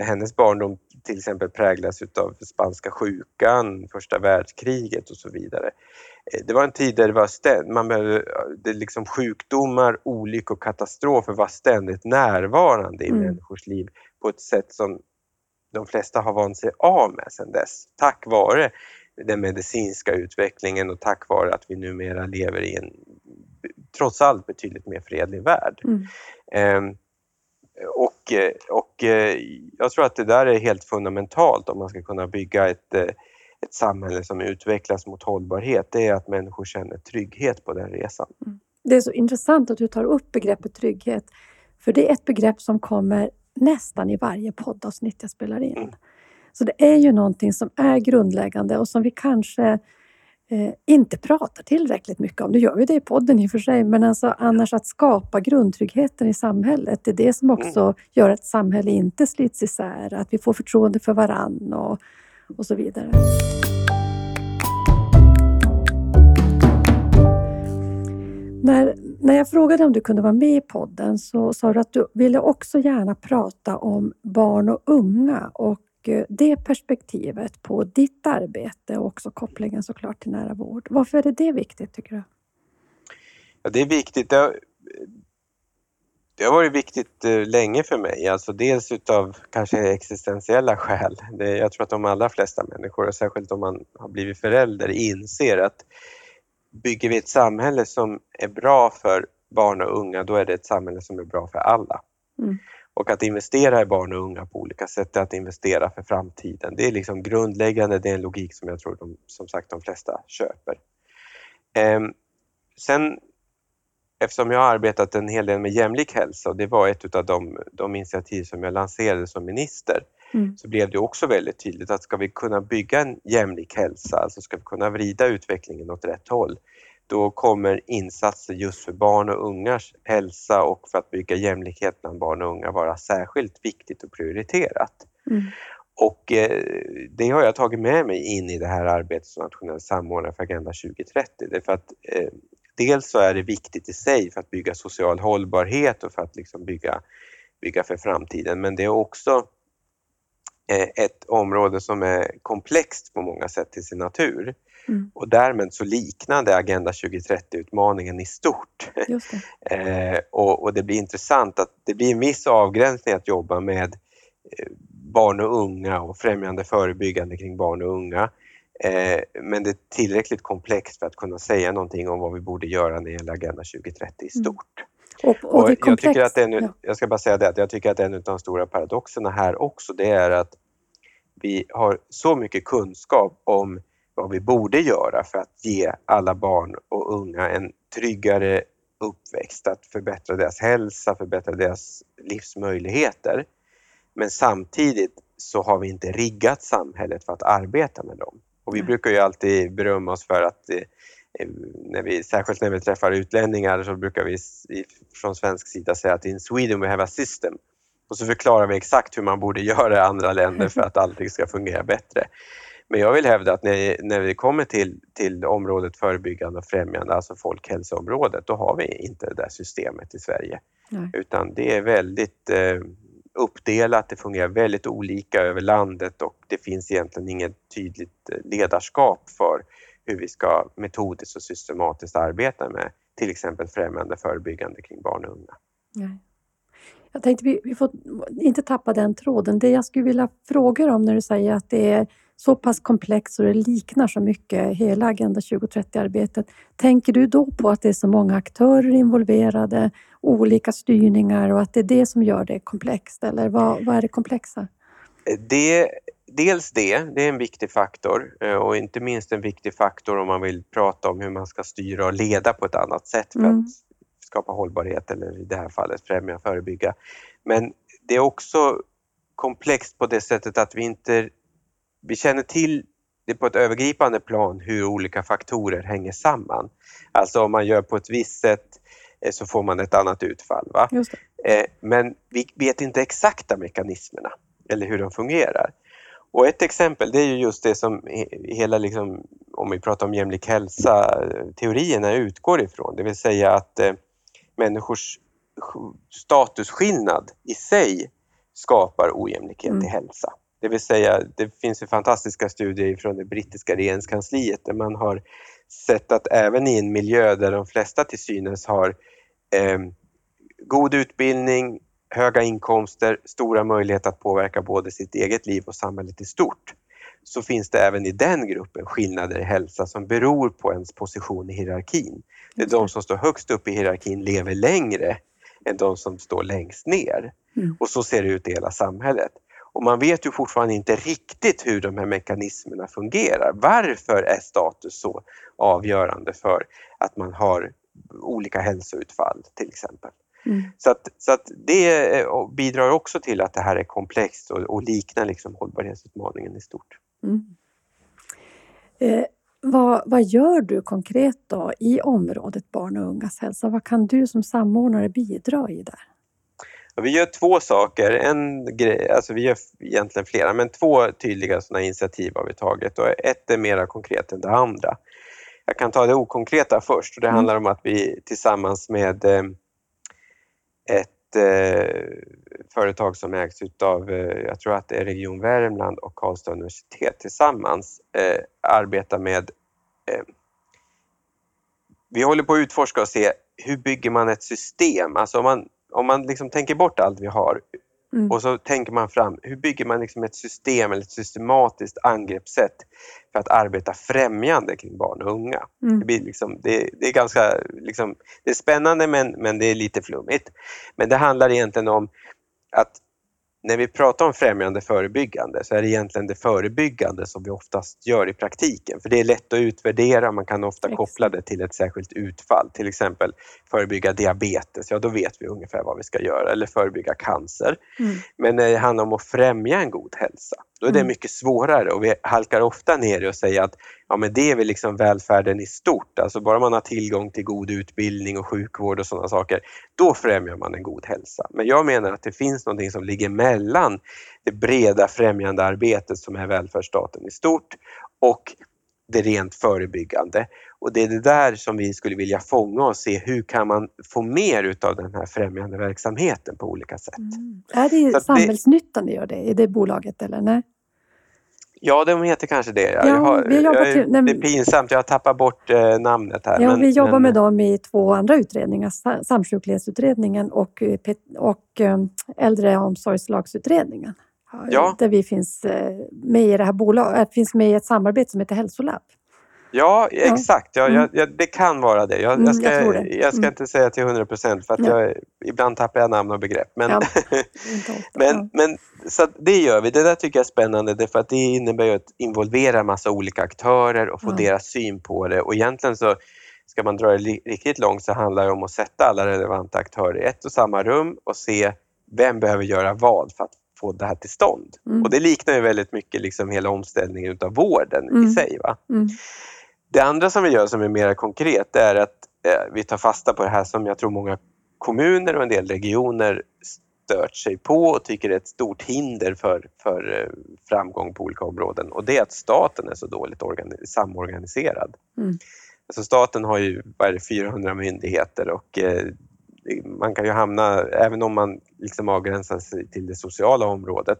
hennes barndom till exempel präglas utav spanska sjukan, första världskriget och så vidare. Eh, det var en tid där det var ständ, man behövde, det liksom sjukdomar, olyckor, katastrofer var ständigt närvarande i mm. människors liv på ett sätt som de flesta har vant sig av med sedan dess. Tack vare den medicinska utvecklingen och tack vare att vi numera lever i en trots allt betydligt mer fredlig värld. Mm. Eh, och, och eh, jag tror att det där är helt fundamentalt om man ska kunna bygga ett, eh, ett samhälle som utvecklas mot hållbarhet. Det är att människor känner trygghet på den resan. Mm. Det är så intressant att du tar upp begreppet trygghet. För det är ett begrepp som kommer nästan i varje poddavsnitt jag spelar in. Mm. Så det är ju någonting som är grundläggande och som vi kanske eh, inte pratar tillräckligt mycket om. Nu gör vi det i podden i och för sig, men alltså annars att skapa grundtryggheten i samhället. Det är det som också mm. gör att samhället inte slits isär, att vi får förtroende för varann och, och så vidare. När, när jag frågade om du kunde vara med i podden så sa du att du ville också gärna prata om barn och unga och eh, det perspektivet på ditt arbete och också kopplingen såklart till nära vård. Varför är det, det viktigt tycker du? Ja, det är viktigt. Det har, det har varit viktigt eh, länge för mig, alltså dels utav kanske existentiella skäl. Det, jag tror att de allra flesta människor, särskilt om man har blivit förälder, inser att bygger vi ett samhälle som är bra för barn och unga, då är det ett samhälle som är bra för alla. Mm. Och att investera i barn och unga på olika sätt är att investera för framtiden. Det är liksom grundläggande, det är en logik som jag tror de, som sagt de flesta köper. Eh, sen eftersom jag har arbetat en hel del med jämlik hälsa och det var ett av de, de initiativ som jag lanserade som minister, mm. så blev det också väldigt tydligt att ska vi kunna bygga en jämlik hälsa, alltså ska vi kunna vrida utvecklingen åt rätt håll, då kommer insatser just för barn och ungars hälsa och för att bygga jämlikhet bland barn och unga vara särskilt viktigt och prioriterat. Mm. Och eh, det har jag tagit med mig in i det här arbetet som nationell samordnare för Agenda 2030. Därför att eh, dels så är det viktigt i sig för att bygga social hållbarhet och för att liksom bygga, bygga för framtiden, men det är också ett område som är komplext på många sätt till sin natur. Mm. Och därmed så liknade Agenda 2030-utmaningen i stort. Det. eh, och, och, det blir intressant att det blir en viss avgränsning att jobba med eh, barn och unga och främjande förebyggande kring barn och unga. Eh, men det är tillräckligt komplext för att kunna säga någonting om vad vi borde göra när det gäller Agenda 2030 i mm. stort. Mm. Och, och, och jag, tycker att en, ja. jag ska bara säga det, att jag tycker att en av de stora paradoxerna här också, det är att vi har så mycket kunskap om vad vi borde göra för att ge alla barn och unga en tryggare uppväxt, att förbättra deras hälsa, förbättra deras livsmöjligheter. Men samtidigt så har vi inte riggat samhället för att arbeta med dem. Och vi brukar ju alltid berömma oss för att eh, när vi, särskilt när vi träffar utlänningar så brukar vi från svensk sida säga att in Sweden we have a system. Och så förklarar vi exakt hur man borde göra i andra länder för att allting ska fungera bättre. Men jag vill hävda att när, när vi kommer till, till området förebyggande och främjande, alltså folkhälsoområdet, då har vi inte det där systemet i Sverige. Nej. Utan det är väldigt eh, uppdelat, det fungerar väldigt olika över landet och det finns egentligen inget tydligt eh, ledarskap för hur vi ska metodiskt och systematiskt arbeta med till exempel främjande förebyggande kring barn och unga. Nej. Jag tänkte vi, vi får inte tappa den tråden. Det jag skulle vilja fråga om när du säger att det är så pass komplext och det liknar så mycket hela Agenda 2030-arbetet. Tänker du då på att det är så många aktörer involverade, olika styrningar och att det är det som gör det komplext? Eller vad, vad är det komplexa? Det, dels det, det är en viktig faktor eh, och inte minst en viktig faktor om man vill prata om hur man ska styra och leda på ett annat sätt för mm. att skapa hållbarhet eller i det här fallet främja och förebygga. Men det är också komplext på det sättet att vi inte vi känner till det på ett övergripande plan hur olika faktorer hänger samman. Alltså om man gör på ett visst sätt eh, så får man ett annat utfall. Va? Eh, men vi vet inte exakta mekanismerna eller hur de fungerar. Och ett exempel det är ju just det som hela, liksom, om vi pratar om jämlik hälsa, teorierna utgår ifrån. Det vill säga att eh, människors statusskillnad i sig skapar ojämlikhet Mm. i hälsa. Det vill säga, det finns ju fantastiska studier från det brittiska regeringskansliet där man har sett att även i en miljö där de flesta till synes har eh, god utbildning, höga inkomster, stora möjligheter att påverka både sitt eget liv och samhället i stort, så finns det även i den gruppen skillnader i hälsa som beror på ens position i hierarkin. Det är de som står högst upp i hierarkin lever längre än de som står längst ner. Mm. Och så ser det ut i hela samhället. Och man vet ju fortfarande inte riktigt hur de här mekanismerna fungerar. Varför är status så avgörande för att man har olika hälsoutfall till exempel? Mm. Så att, så att det eh, bidrar också till att det här är komplext och, och liknar liksom hållbarhetsutmaningen i stort. Mm. Eh, vad, vad gör du konkret då i området barn och ungas hälsa? Vad kan du som samordnare bidra i där? Vi gör två saker. En grej, alltså vi gör egentligen flera, men två tydliga sådana initiativ har vi tagit och ett är mera konkret än det andra. Jag kan ta det okonkreta först och det Mm. handlar om att vi tillsammans med eh, ett eh, företag som ägs utav, eh, jag tror att det är Region Värmland och Karlstad universitet tillsammans eh, arbetar med eh, vi håller på att utforska och se hur bygger man ett system? Alltså om man, om man liksom tänker bort allt vi har Mm. och så tänker man fram, hur bygger man liksom ett system eller ett systematiskt angreppssätt för att arbeta främjande kring barn och unga? Det, Mm. blir liksom, det, det är ganska liksom, det är spännande men, men det är lite flummigt. Men det handlar egentligen om att när vi pratar om främjande förebyggande så är det egentligen det förebyggande som vi oftast gör i praktiken. För det är lätt att utvärdera, man kan ofta koppla det till ett särskilt utfall. Till exempel förebygga diabetes, ja då vet vi ungefär vad vi ska göra. Eller förebygga cancer. Mm. Men när det handlar om att främja en god hälsa, då är det Mm. mycket svårare och vi halkar ofta ner i att säga att ja, men det är väl liksom välfärden i stort. Alltså bara man har tillgång till god utbildning och sjukvård och sådana saker, då främjar man en god hälsa. Men jag menar att det finns någonting som ligger mellan det breda främjande arbetet som är välfärdsstaten i stort och det rent förebyggande. Och det är det där som vi skulle vilja fånga och se hur kan man få mer utav den här främjande verksamheten på olika sätt. Mm. Är det det- Samhällsnyttan ni gör det i det bolaget eller? Nej? Ja, de heter kanske det. Ja, jag har, vi jobbar jag, nej, det är pinsamt, jag har tappat bort eh, namnet här. Ja, men- vi jobbar men- med dem i två andra utredningar, Sa- Samsjuklighetsutredningen och, eh, och eh, Äldreomsorgslagsutredningen. Ja. Där vi finns eh, med i det här bolaget, finns med i ett samarbete som heter Hälsolab. Ja, exakt. Ja, Mm. jag, jag, det kan vara det. Jag, Mm, jag, ska, jag det. jag ska Mm. inte säga till 100 procent för att jag, ibland tappar jag namn och begrepp. Men, Ja, men, men så det gör vi. Det där tycker jag är spännande därför att det innebär ju att involvera massa olika aktörer och få Ja. deras syn på det. Och egentligen så ska man dra det riktigt långt så handlar det om att sätta alla relevanta aktörer i ett och samma rum och se vem behöver göra vad för att få det här till stånd. Mm. Och det liknar ju väldigt mycket liksom hela omställningen utav vården Mm. i sig. Va? Det andra som vi gör som är mer konkret är att eh, vi tar fasta på det här som jag tror många kommuner och en del regioner stört sig på och tycker är ett stort hinder för, för eh, framgång på olika områden och det är att staten är så dåligt organi- samorganiserad. Mm. Alltså staten har ju vad är det, 400 myndigheter och eh, man kan ju hamna, även om man liksom avgränsar sig till det sociala området,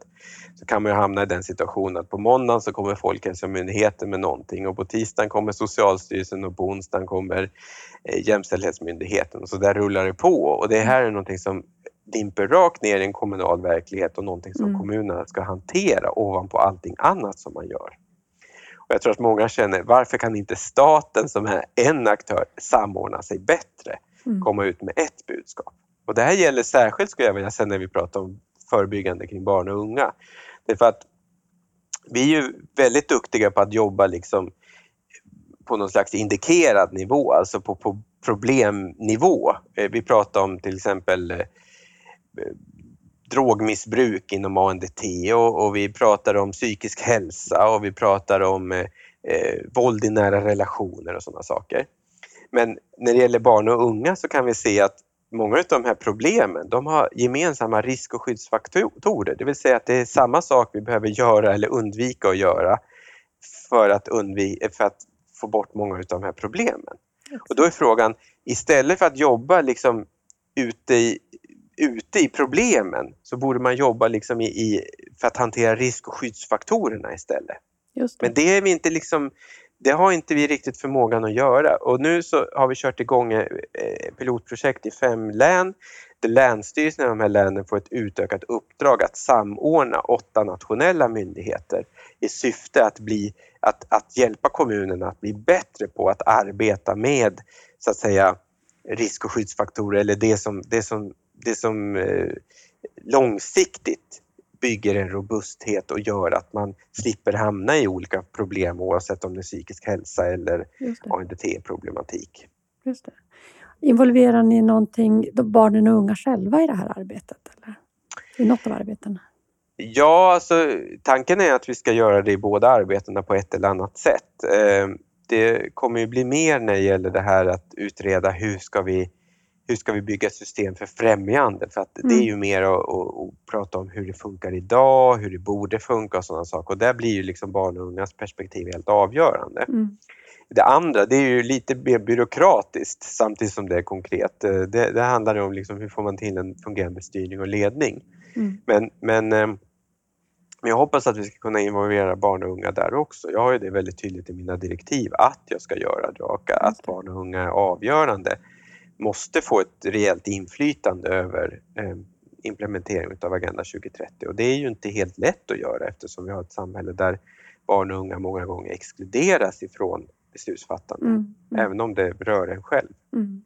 så kan man ju hamna i den situationen att på måndagen så kommer Folkhälsomyndigheten med någonting och på tisdagen kommer Socialstyrelsen och på onsdagen kommer eh, Jämställdhetsmyndigheten och så där rullar det på och det här är någonting som dimper rakt ner i en kommunal verklighet och någonting som Mm. kommunerna ska hantera ovanpå allting annat som man gör. Och jag tror att många känner, varför kan inte staten som är en aktör samordna sig bättre? Mm. komma ut med ett budskap. Och det här gäller särskilt skulle jag vilja säga när vi pratar om förebyggande kring barn och unga. Därför att vi är ju väldigt duktiga på att jobba liksom på någon slags indikerad nivå, alltså på, på problemnivå. Eh, vi pratar om till exempel eh, drogmissbruk inom ANDT och, och vi pratar om psykisk hälsa och vi pratar om eh, eh, våld i nära relationer och sådana saker. Men när det gäller barn och unga så kan vi se att många av de här problemen de har gemensamma risk och skyddsfaktorer. Det vill säga att det är samma sak vi behöver göra eller undvika att göra för att, undvika, för att få bort många av de här problemen. Och då är frågan, istället för att jobba liksom ute, i, ute i problemen så borde man jobba liksom i, i, för att hantera risk och skyddsfaktorerna istället. Det. Men det, är vi inte liksom, det har inte vi riktigt förmågan att göra. Och nu så har vi kört igång ett pilotprojekt i fem län. Där länsstyrelserna i de här länen får ett utökat uppdrag att samordna åtta nationella myndigheter i syfte att, bli, att, att hjälpa kommunerna att bli bättre på att arbeta med så att säga risk och skyddsfaktorer eller det som, det som, det som eh, långsiktigt bygger en robusthet och gör att man slipper hamna i olika problem oavsett om det är psykisk hälsa eller. ANDT-problematik. Just det. Involverar ni någonting, barnen och unga själva i det här arbetet? Eller? I något av arbetena? Ja, alltså tanken är att vi ska göra det i båda arbetena på ett eller annat sätt. Eh, Det kommer ju bli mer när det gäller det här att utreda hur ska vi, hur ska vi bygga ett system för främjande? För att det är Mm. ju mer att, att, att prata om hur det funkar idag, hur det borde funka och sådana saker. Och där blir ju liksom barn och ungas perspektiv helt avgörande. Mm. Det andra, det är ju lite mer byråkratiskt samtidigt som det är konkret. Eh, Det, det handlar om liksom hur får man till en fungerande styrning och ledning. Mm. Men, men eh, men jag hoppas att vi ska kunna involvera barn och unga där också. Jag har ju det väldigt tydligt i mina direktiv att jag ska göra det och att barn och unga är avgörande. Måste få ett rejält inflytande över eh, implementeringen av Agenda 2030 och det är ju inte helt lätt att göra eftersom vi har ett samhälle där barn och unga många gånger exkluderas ifrån beslutsfattande, Mm. Mm. även om det rör en själv. Mm.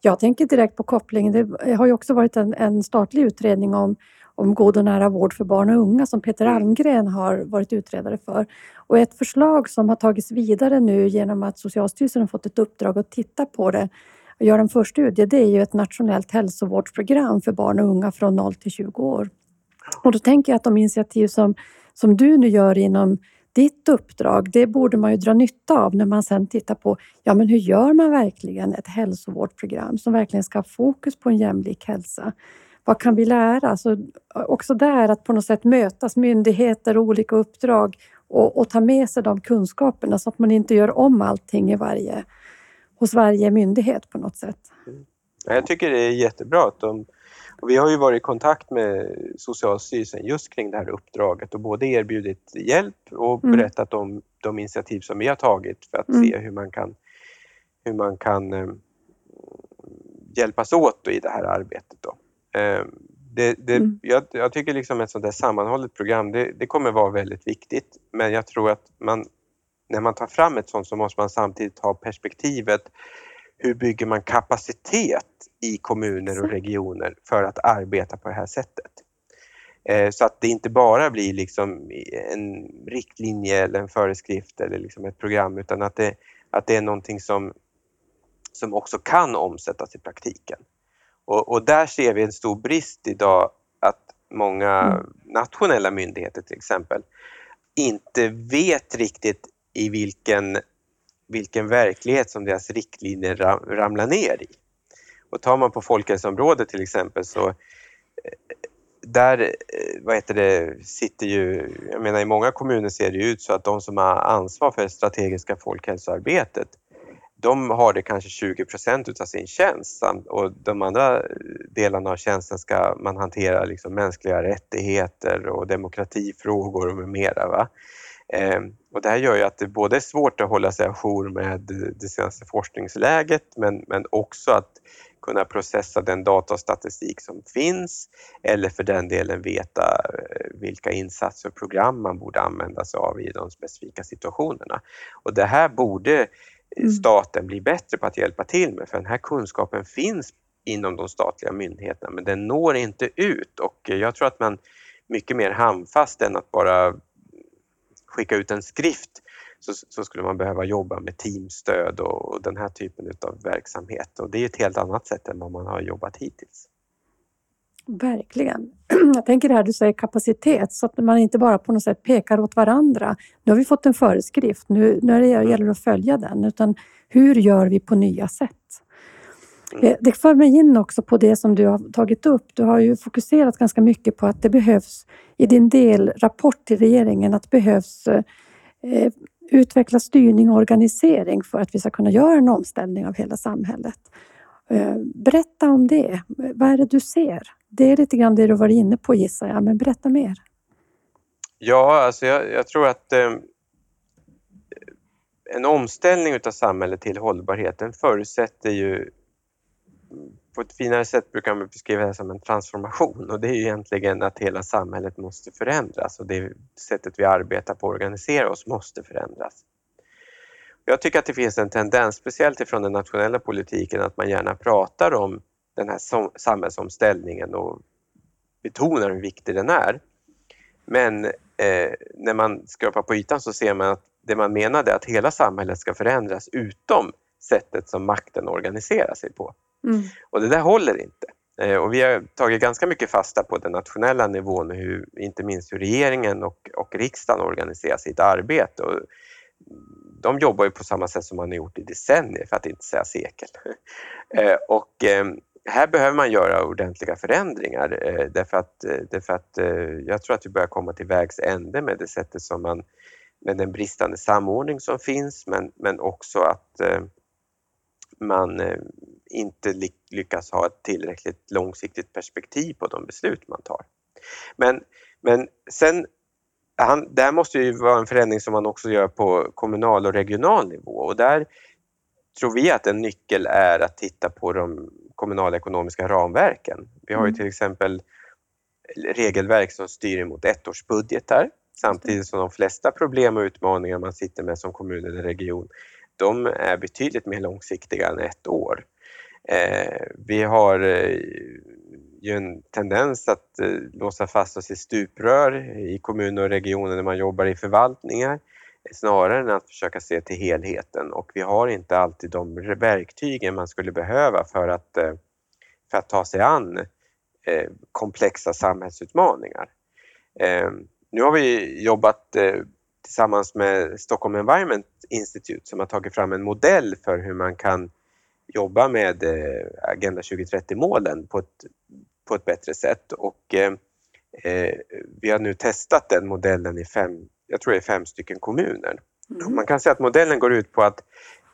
Jag tänker direkt på kopplingen. Det har ju också varit en, en statlig utredning om, om god och nära vård för barn och unga som Peter Mm. Almgren har varit utredare för. Och ett förslag som har tagits vidare nu genom att Socialstyrelsen har fått ett uppdrag att titta på det och gör en förstudie, det är ju ett nationellt hälsovårdsprogram för barn och unga från 0 till 20 år. Och då tänker jag att de initiativ som, som du nu gör inom ditt uppdrag, det borde man ju dra nytta av när man sen tittar på ja, men hur gör man verkligen ett hälsovårdsprogram som verkligen ska ha fokus på en jämlik hälsa? Vad kan vi lära? Så också där att på något sätt mötas myndigheter och olika uppdrag och, och ta med sig de kunskaperna så att man inte gör om allting i varje, hos varje myndighet på något sätt. Ja, Jag tycker det är jättebra att de vi har ju varit i kontakt med Socialstyrelsen just kring det här uppdraget och både erbjudit hjälp och Mm. berättat om de initiativ som vi har tagit för att Mm. se hur man kan, hur man kan eh, hjälpas åt i det här arbetet. Då. Eh, det, det, Mm. jag, jag tycker liksom ett sånt där sammanhållet program, det, det kommer vara väldigt viktigt men jag tror att man, när man tar fram ett sånt så måste man samtidigt ha perspektivet hur bygger man kapacitet i kommuner och regioner för att arbeta på det här sättet? Eh, Så att det inte bara blir liksom en riktlinje eller en föreskrift eller liksom ett program utan att det, att det är någonting som, som också kan omsättas i praktiken. Och, och där ser vi en stor brist idag att många Mm. nationella myndigheter till exempel inte vet riktigt i vilken, vilken verklighet som deras riktlinjer ramlar ner i. Och tar man på folkhälsoområdet till exempel så eh, där eh, vad heter det, sitter ju, jag menar i många kommuner ser det ut så att de som har ansvar för det strategiska folkhälsoarbetet de har det kanske 20 procent utav sin tjänst och de andra delarna av tjänsten ska man hantera liksom mänskliga rättigheter och demokratifrågor och med mera. Va? Ehm, Eh, och det här gör ju att det både är svårt att hålla sig ajour med det senaste forskningsläget men, men också att kunna processa den data och statistik som finns eller för den delen veta eh, vilka insatser och program man borde använda sig av i de specifika situationerna. Och det här borde Mm. staten bli bättre på att hjälpa till med för den här kunskapen finns inom de statliga myndigheterna men den når inte ut och jag tror att man mycket mer handfast än att bara skicka ut en skrift så, så skulle man behöva jobba med teamstöd och, och den här typen av verksamhet och det är ett helt annat sätt än vad man har jobbat hittills. Verkligen. Jag tänker det här du säger kapacitet, så att man inte bara på något sätt pekar åt varandra. Nu har vi fått en föreskrift, nu, nu är det gäller det att följa den. Utan hur gör vi på nya sätt? Eh, det för mig in också på det som du har tagit upp. Du har ju fokuserat ganska mycket på att det behövs, i din delrapport till regeringen, att det behövs eh, utveckla styrning och organisering för att vi ska kunna göra en omställning av hela samhället. Eh, berätta om det. Vad är det du ser? Det är lite grann det du var inne på gissar jag, men berätta mer. Ja, alltså jag, jag tror att eh, en omställning utav samhället till hållbarheten förutsätter ju på ett finare sätt brukar man beskriva det som en transformation och det är ju egentligen att hela samhället måste förändras och det sättet vi arbetar på och organiserar oss måste förändras. Jag tycker att det finns en tendens, speciellt ifrån den nationella politiken, att man gärna pratar om den här samhällsomställningen och betonar hur viktig den är. Men eh, när man skrapar på ytan så ser man att det man menade är att hela samhället ska förändras utom sättet som makten organiserar sig på. Mm. Och det där håller inte. Eh, och vi har tagit ganska mycket fasta på den nationella nivån, hur, inte minst hur regeringen och, och riksdagen organiserar sitt arbete. Och de jobbar ju på samma sätt som man har gjort i decennier, för att inte säga sekel. Mm. och eh, här behöver man göra ordentliga förändringar därför att, därför att jag tror att vi börjar komma till vägs ände med det sättet som man med den bristande samordning som finns men, men också att man inte lyckas ha ett tillräckligt långsiktigt perspektiv på de beslut man tar. Men, men sen, han, det här måste ju vara en förändring som man också gör på kommunal och regional nivå och där tror vi att en nyckel är att titta på de kommunala ekonomiska ramverken. Vi har ju mm. till exempel regelverk som styr emot ettårsbudgetar samtidigt som de flesta problem och utmaningar man sitter med som kommun eller region de är betydligt mer långsiktiga än ett år. Eh, vi har eh, ju en tendens att eh, låsa fast oss i stuprör i kommuner och regioner när man jobbar i förvaltningar snarare än att försöka se till helheten och vi har inte alltid de verktygen man skulle behöva för att, eh, för att ta sig an eh, komplexa samhällsutmaningar. Eh, nu har vi jobbat tillsammans med Stockholm Environment Institute som har tagit fram en modell för hur man kan jobba med eh, Agenda 2030-målen på ett, på ett bättre sätt. Och, eh, eh, vi har nu testat den modellen i fem, jag tror det är fem stycken kommuner. Mm. Man kan säga att modellen går ut på att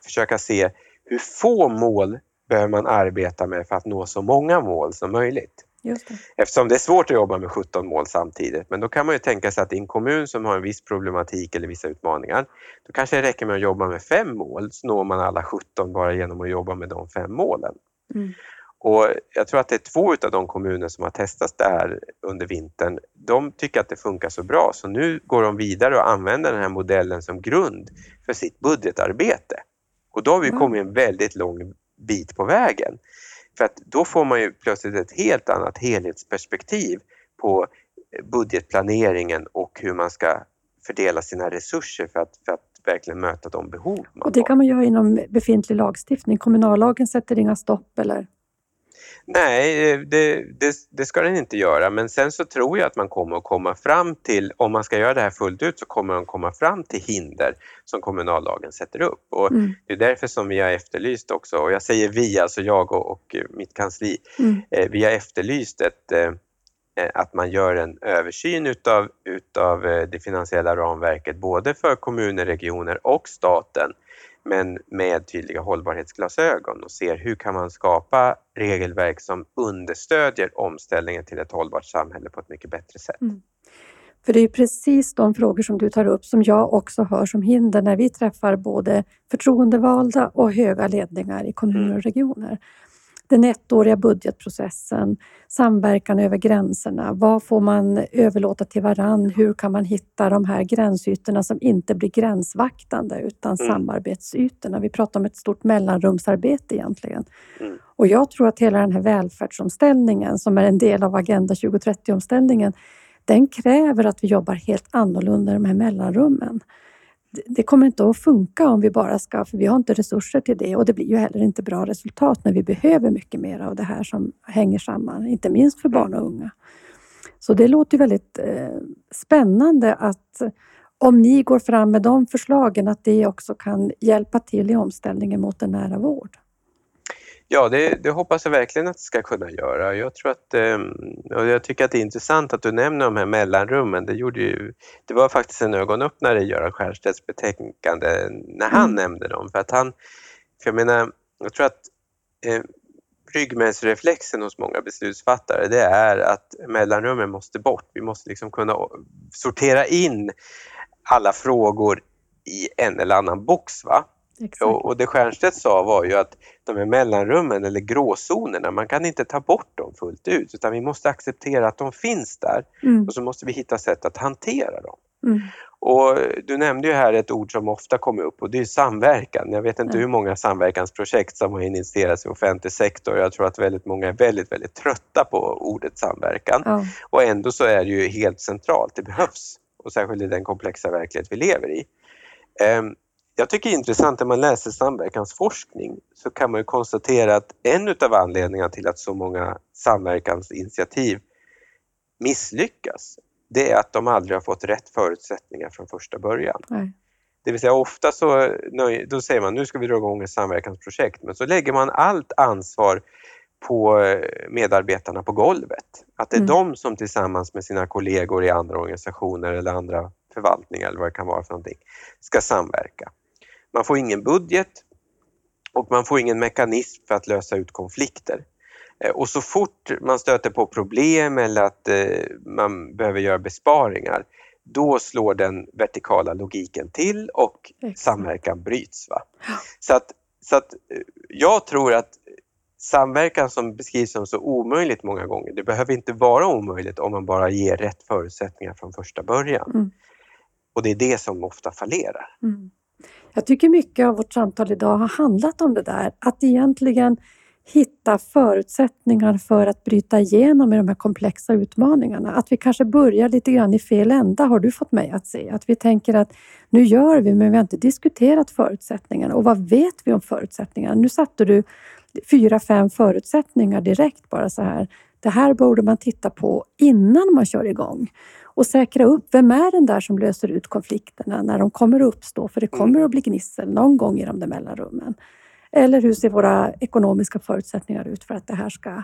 försöka se hur få mål behöver man arbeta med för att nå så många mål som möjligt. Det. Eftersom det är svårt att jobba med 17 mål samtidigt. Men då kan man ju tänka sig att i en kommun som har en viss problematik eller vissa utmaningar, då kanske det räcker med att jobba med fem mål så når man alla 17 bara genom att jobba med de fem målen. Mm. Och jag tror att det är två av de kommuner som har testat det här under vintern. De tycker att det funkar så bra så nu går de vidare och använder den här modellen som grund för sitt budgetarbete. Och då har vi kommit en väldigt lång bit på vägen. För att då får man ju plötsligt ett helt annat helhetsperspektiv på budgetplaneringen och hur man ska fördela sina resurser för att, för att verkligen möta de behov man har. Och det kan man göra inom befintlig lagstiftning? Kommunallagen sätter inga stopp eller? Nej, det, det, det, ska den inte göra men sen så tror jag att man kommer att komma fram till, om man ska göra det här fullt ut så kommer man komma fram till hinder som kommunallagen sätter upp. Och mm. Det är därför som vi har efterlyst också, och jag säger vi, alltså jag och, och mitt kansli, mm. eh, vi har efterlyst ett, eh, eh att man gör en översyn utav, utav eh, det finansiella ramverket både för kommuner, regioner och staten men med tydliga hållbarhetsglasögon och ser hur kan man skapa regelverk som understödjer omställningen till ett hållbart samhälle på ett mycket bättre sätt. Mm. För det är precis de frågor som du tar upp som jag också hör som hinder när vi träffar både förtroendevalda och höga ledningar i kommuner och regioner den ettåriga budgetprocessen, samverkan över gränserna. Vad får man överlåta till varann? Hur kan man hitta de här gränsytorna som inte blir gränsvaktande utan mm. samarbetsytorna? Vi pratar om ett stort mellanrumsarbete egentligen. Mm. Och jag tror att hela den här välfärdsomställningen som är en del av Agenda 2030-omställningen, den kräver att vi jobbar helt annorlunda i de här mellanrummen det kommer inte att funka om vi bara ska, för vi har inte resurser till det och det blir ju heller inte bra resultat när vi behöver mycket mer av det här som hänger samman, inte minst för barn och unga. Så det låter väldigt eh, spännande att om ni går fram med de förslagen, att det också kan hjälpa till i omställningen mot en nära vård. Ja, det, det, hoppas jag verkligen att det ska kunna göra. Jag, tror att, ehm, och jag tycker att det är intressant att du nämner de här mellanrummen. Det, gjorde ju, det var faktiskt en ögonöppnare i Göran Stiernstedts betänkande när han mm. nämnde dem. För att han, för jag menar, jag tror att eh, ryggmärgsreflexen hos många beslutsfattare det är att mellanrummen måste bort. Vi måste liksom kunna sortera in alla frågor i en eller annan box. Va? Och, och, det Stiernstedt sa var ju att de här mellanrummen eller gråzonerna, man kan inte ta bort dem fullt ut utan vi måste acceptera att de finns där mm. och så måste vi hitta sätt att hantera dem. Mm. Och du nämnde ju här ett ord som ofta kommer upp och det är samverkan. Jag vet inte mm. hur många samverkansprojekt som har initierats i offentlig sektor. Jag tror att väldigt många är väldigt, väldigt trötta på ordet samverkan. Mm. Och ändå så är det ju helt centralt, det behövs. Och särskilt i den komplexa verklighet vi lever i. Um, jag tycker det är intressant när man läser samverkansforskning så kan man konstatera att en utav anledningarna till att så många samverkansinitiativ misslyckas det är att de aldrig har fått rätt förutsättningar från första början. Nej. Det vill säga ofta så då säger man nu ska vi dra igång ett samverkansprojekt men så lägger man allt ansvar på eh, medarbetarna på golvet. Att det är mm. de som tillsammans med sina kollegor i andra organisationer eller andra förvaltningar eller vad det kan vara för någonting ska samverka. Man får ingen budget och man får ingen mekanism för att lösa ut konflikter. Eh, och så fort man stöter på problem eller att eh, man behöver göra besparingar, då slår den vertikala logiken till och Exakt. samverkan bryts. Va? Så, att, så att eh, jag tror att samverkan som beskrivs som så omöjligt många gånger, det behöver inte vara omöjligt om man bara ger rätt förutsättningar från första början. Mm. Och det är det som ofta fallerar. Mm. Jag tycker mycket av vårt samtal idag har handlat om det där, att egentligen hitta förutsättningar för att bryta igenom i de här komplexa utmaningarna. Att vi kanske börjar lite grann i fel ända har du fått mig att se. Att vi tänker att nu gör vi, men vi har inte diskuterat förutsättningarna. Och vad vet vi om förutsättningarna? Nu satte du fyra, fem förutsättningar direkt bara så här. Det här borde man titta på innan man kör igång och säkra upp, vem är den där som löser ut konflikterna när de kommer att uppstå? För det mm. kommer att bli gnissel någon gång i de där mellanrummen. Eller hur ser våra ekonomiska förutsättningar ut för att det här ska,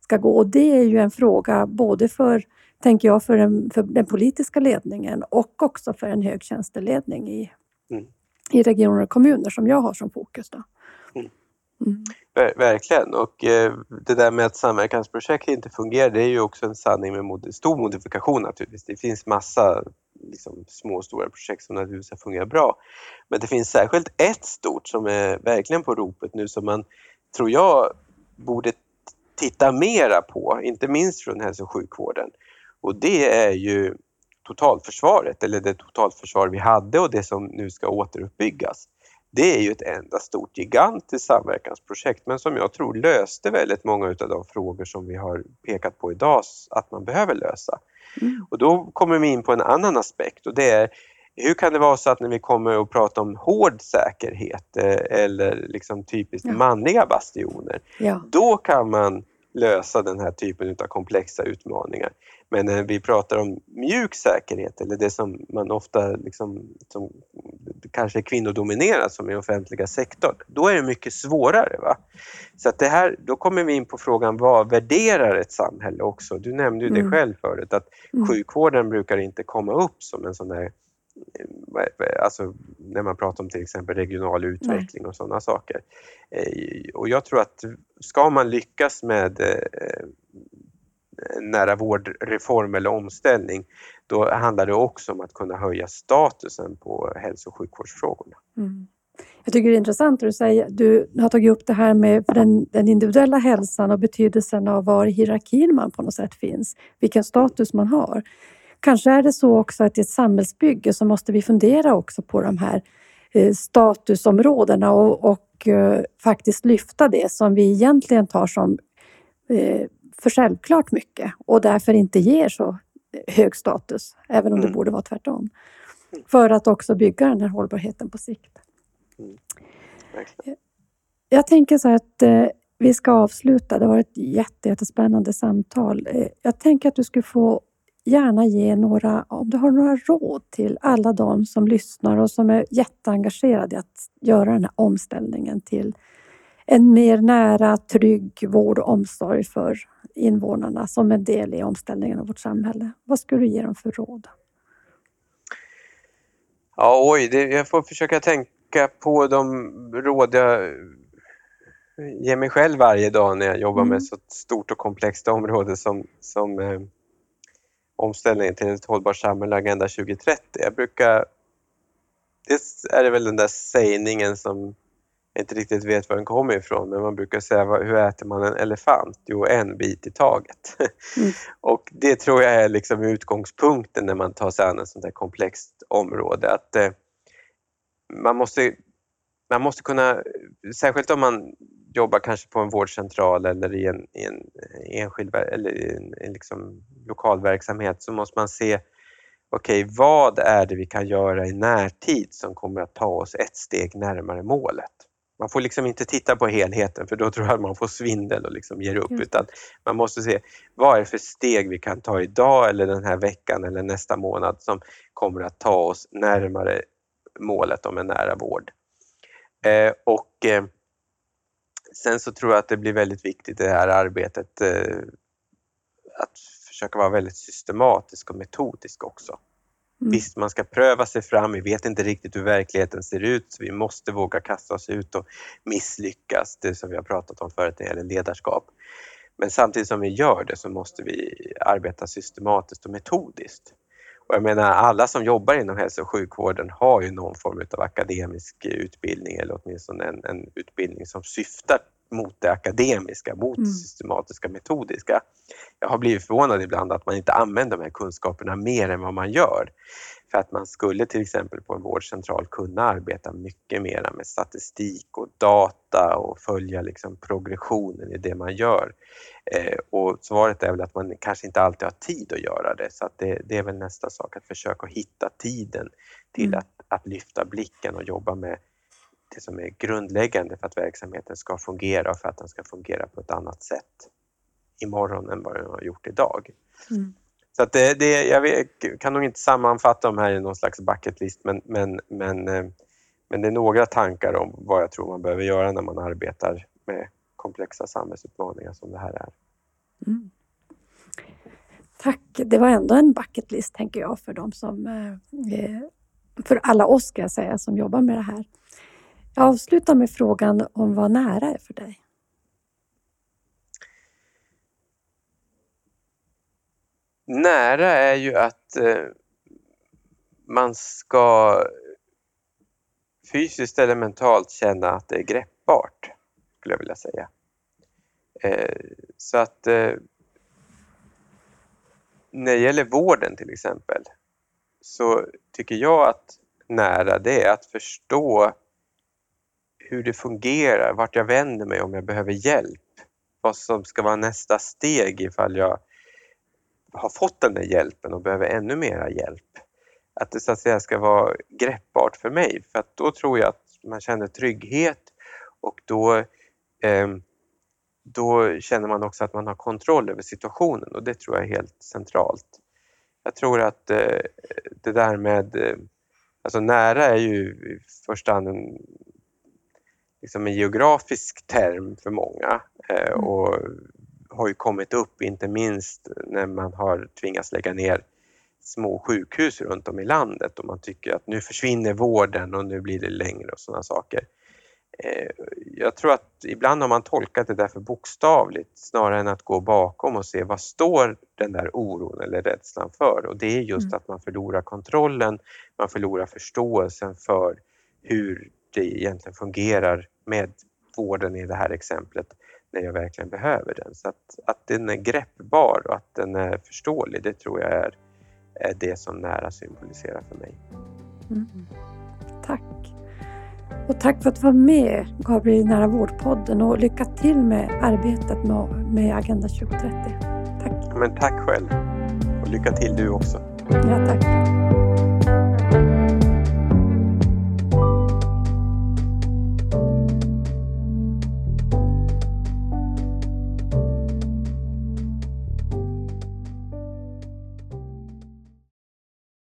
ska gå? Och det är ju en fråga både för, tänker jag, för den, för den politiska ledningen och också för en högtjänsteledning i, mm. i regioner och kommuner som jag har som fokus. Då. Mm. Ver verkligen och eh, det där med att samverkansprojekt inte fungerar det är ju också en sanning med mod stor modifikation naturligtvis. Det finns massa liksom, små och stora projekt som naturligtvis har fungerat bra. Men det finns särskilt ett stort som är verkligen på ropet nu som man, tror jag, borde titta mera på, inte minst från hälso och sjukvården. Och det är ju totalförsvaret, eller det totalförsvar vi hade och det som nu ska återuppbyggas det är ju ett enda stort gigantiskt samverkansprojekt men som jag tror löste väldigt många av de frågor som vi har pekat på idag att man behöver lösa. Mm. Och då kommer vi in på en annan aspekt och det är hur kan det vara så att när vi kommer att prata om hård säkerhet eh, eller liksom typiskt ja. manliga bastioner, ja. då kan man lösa den här typen av komplexa utmaningar. Men när vi pratar om mjuk säkerhet eller det som man ofta liksom, som kanske är kvinnodominerat som i offentliga sektorn, då är det mycket svårare. Va? Så att det här, då kommer vi in på frågan vad värderar ett samhälle också? Du nämnde ju mm. det själv förut att mm. sjukvården brukar inte komma upp som en sån där alltså när man pratar om till exempel regional utveckling Nej. och sådana saker. Eh, och jag tror att ska man lyckas med eh, nära vårdreform eller omställning, då handlar det också om att kunna höja statusen på hälso och sjukvårdsfrågorna. Mm. Jag tycker det är intressant att du säger, du har tagit upp det här med den, den, individuella hälsan och betydelsen av var i hierarkin man på något sätt finns, vilken status man har. Kanske är det så också att i ett samhällsbygge så måste vi fundera också på de här eh, statusområdena och, och eh, faktiskt lyfta det som vi egentligen tar som eh, för självklart mycket och därför inte ger så hög status, även om mm. det borde vara tvärtom. För att också bygga den här hållbarheten på sikt. Mm. Jag tänker så att eh, vi ska avsluta. Det har varit ett jättespännande samtal. Jag tänker att du skulle få gärna ge några, om du har några råd till alla de som lyssnar och som är jätteengagerade i att göra den här omställningen till en mer nära, trygg vård och omsorg för invånarna som en del i omställningen av vårt samhälle. Vad skulle du ge dem för råd? Ja, oj, det, jag får försöka tänka på de råd jag ge mig själv varje dag när jag jobbar Mm. med så stort och komplext område som, som eh, omställningen till ett hållbart samhälle, Agenda 2030. Jag brukar... Dels är det väl den där sägningen som jag inte riktigt vet var den kommer ifrån, men man brukar säga hur äter man en elefant? Jo, en bit i taget. Mm. och det tror jag är liksom utgångspunkten när man tar sig an ett sånt här komplext område. Att eh, man måste man måste kunna, särskilt om man jobbar kanske på en vårdcentral eller i en, i en enskild eller i en, en liksom lokal verksamhet så måste man se okej, vad är det vi kan göra i närtid som kommer att ta oss ett steg närmare målet? Man får liksom inte titta på helheten för då tror jag att man får svindel och liksom ger upp det. utan man måste se vad är det för steg vi kan ta idag eller den här veckan eller nästa månad som kommer att ta oss närmare målet om en nära vård. Eh, och eh, sen så tror jag att det blir väldigt viktigt i det här arbetet eh, att försöka vara väldigt systematisk och metodisk också. Mm. Visst, man ska pröva sig fram, vi vet inte riktigt hur verkligheten ser ut så vi måste våga kasta oss ut och misslyckas, det som vi har pratat om förut när det gäller ledarskap. Men samtidigt som vi gör det så måste vi arbeta systematiskt och metodiskt. Och jag menar alla som jobbar inom hälso och sjukvården har ju någon form av akademisk utbildning eller åtminstone en, en utbildning som syftar mot det akademiska, mot Mm. systematiska, metodiska. Jag har blivit förvånad ibland att man inte använder de här kunskaperna mer än vad man gör. För att man skulle till exempel på en vårdcentral kunna arbeta mycket mer med statistik och data och följa liksom progressionen i det man gör. Eh, och svaret är väl att man kanske inte alltid har tid att göra det så det, det är väl nästa sak att försöka hitta tiden till Mm. att, att lyfta blicken och jobba med det som är grundläggande för att verksamheten ska fungera och för att den ska fungera på ett annat sätt imorgon än vad den har gjort idag. Mm. Så att det, det, jag vet, kan nog inte sammanfatta dem här i någon slags bucket list men, men, men, eh, men det är några tankar om vad jag tror man behöver göra när man arbetar med komplexa samhällsutmaningar som det här är. Mm. Tack. Det var ändå en bucket list tänker jag för de som eh, för alla oss ska jag säga som jobbar med det här. Jag avslutar med frågan om vad nära är för dig. Nära är ju att eh, man ska fysiskt eller mentalt känna att det är greppbart, skulle jag vilja säga. Eh, så att eh, när det gäller vården till exempel så tycker jag att nära det är att förstå hur det fungerar, vart jag vänder mig om jag behöver hjälp, vad som ska vara nästa steg ifall jag har fått den där hjälpen och behöver ännu mera hjälp. Att det så att säga ska vara greppbart för mig för att då tror jag att man känner trygghet och då, eh, då känner man också att man har kontroll över situationen och det tror jag är helt centralt. Jag tror att eh, det där med, eh, alltså nära är ju i första hand en, liksom en geografisk term för många eh, Mm. och har ju kommit upp inte minst när man har tvingats lägga ner små sjukhus runt om i landet och man tycker att nu försvinner vården och nu blir det längre och sådana saker. Eh, Jag tror att ibland har man tolkat det där för bokstavligt snarare än att gå bakom och se vad står den där oron eller rädslan för och det är just Mm. att man förlorar kontrollen, man förlorar förståelsen för hur det egentligen fungerar med vården i det här exemplet när jag verkligen behöver den. Så att, att den är greppbar och att den är förståelig, det tror jag är, är det som nära symboliserar för mig. Mm. Tack. Och tack för att du var med Gabriel i Nära vårdpodden och lycka till med arbetet med, med Agenda 2030. Tack. Men tack själv och lycka till du också. Ja, tack.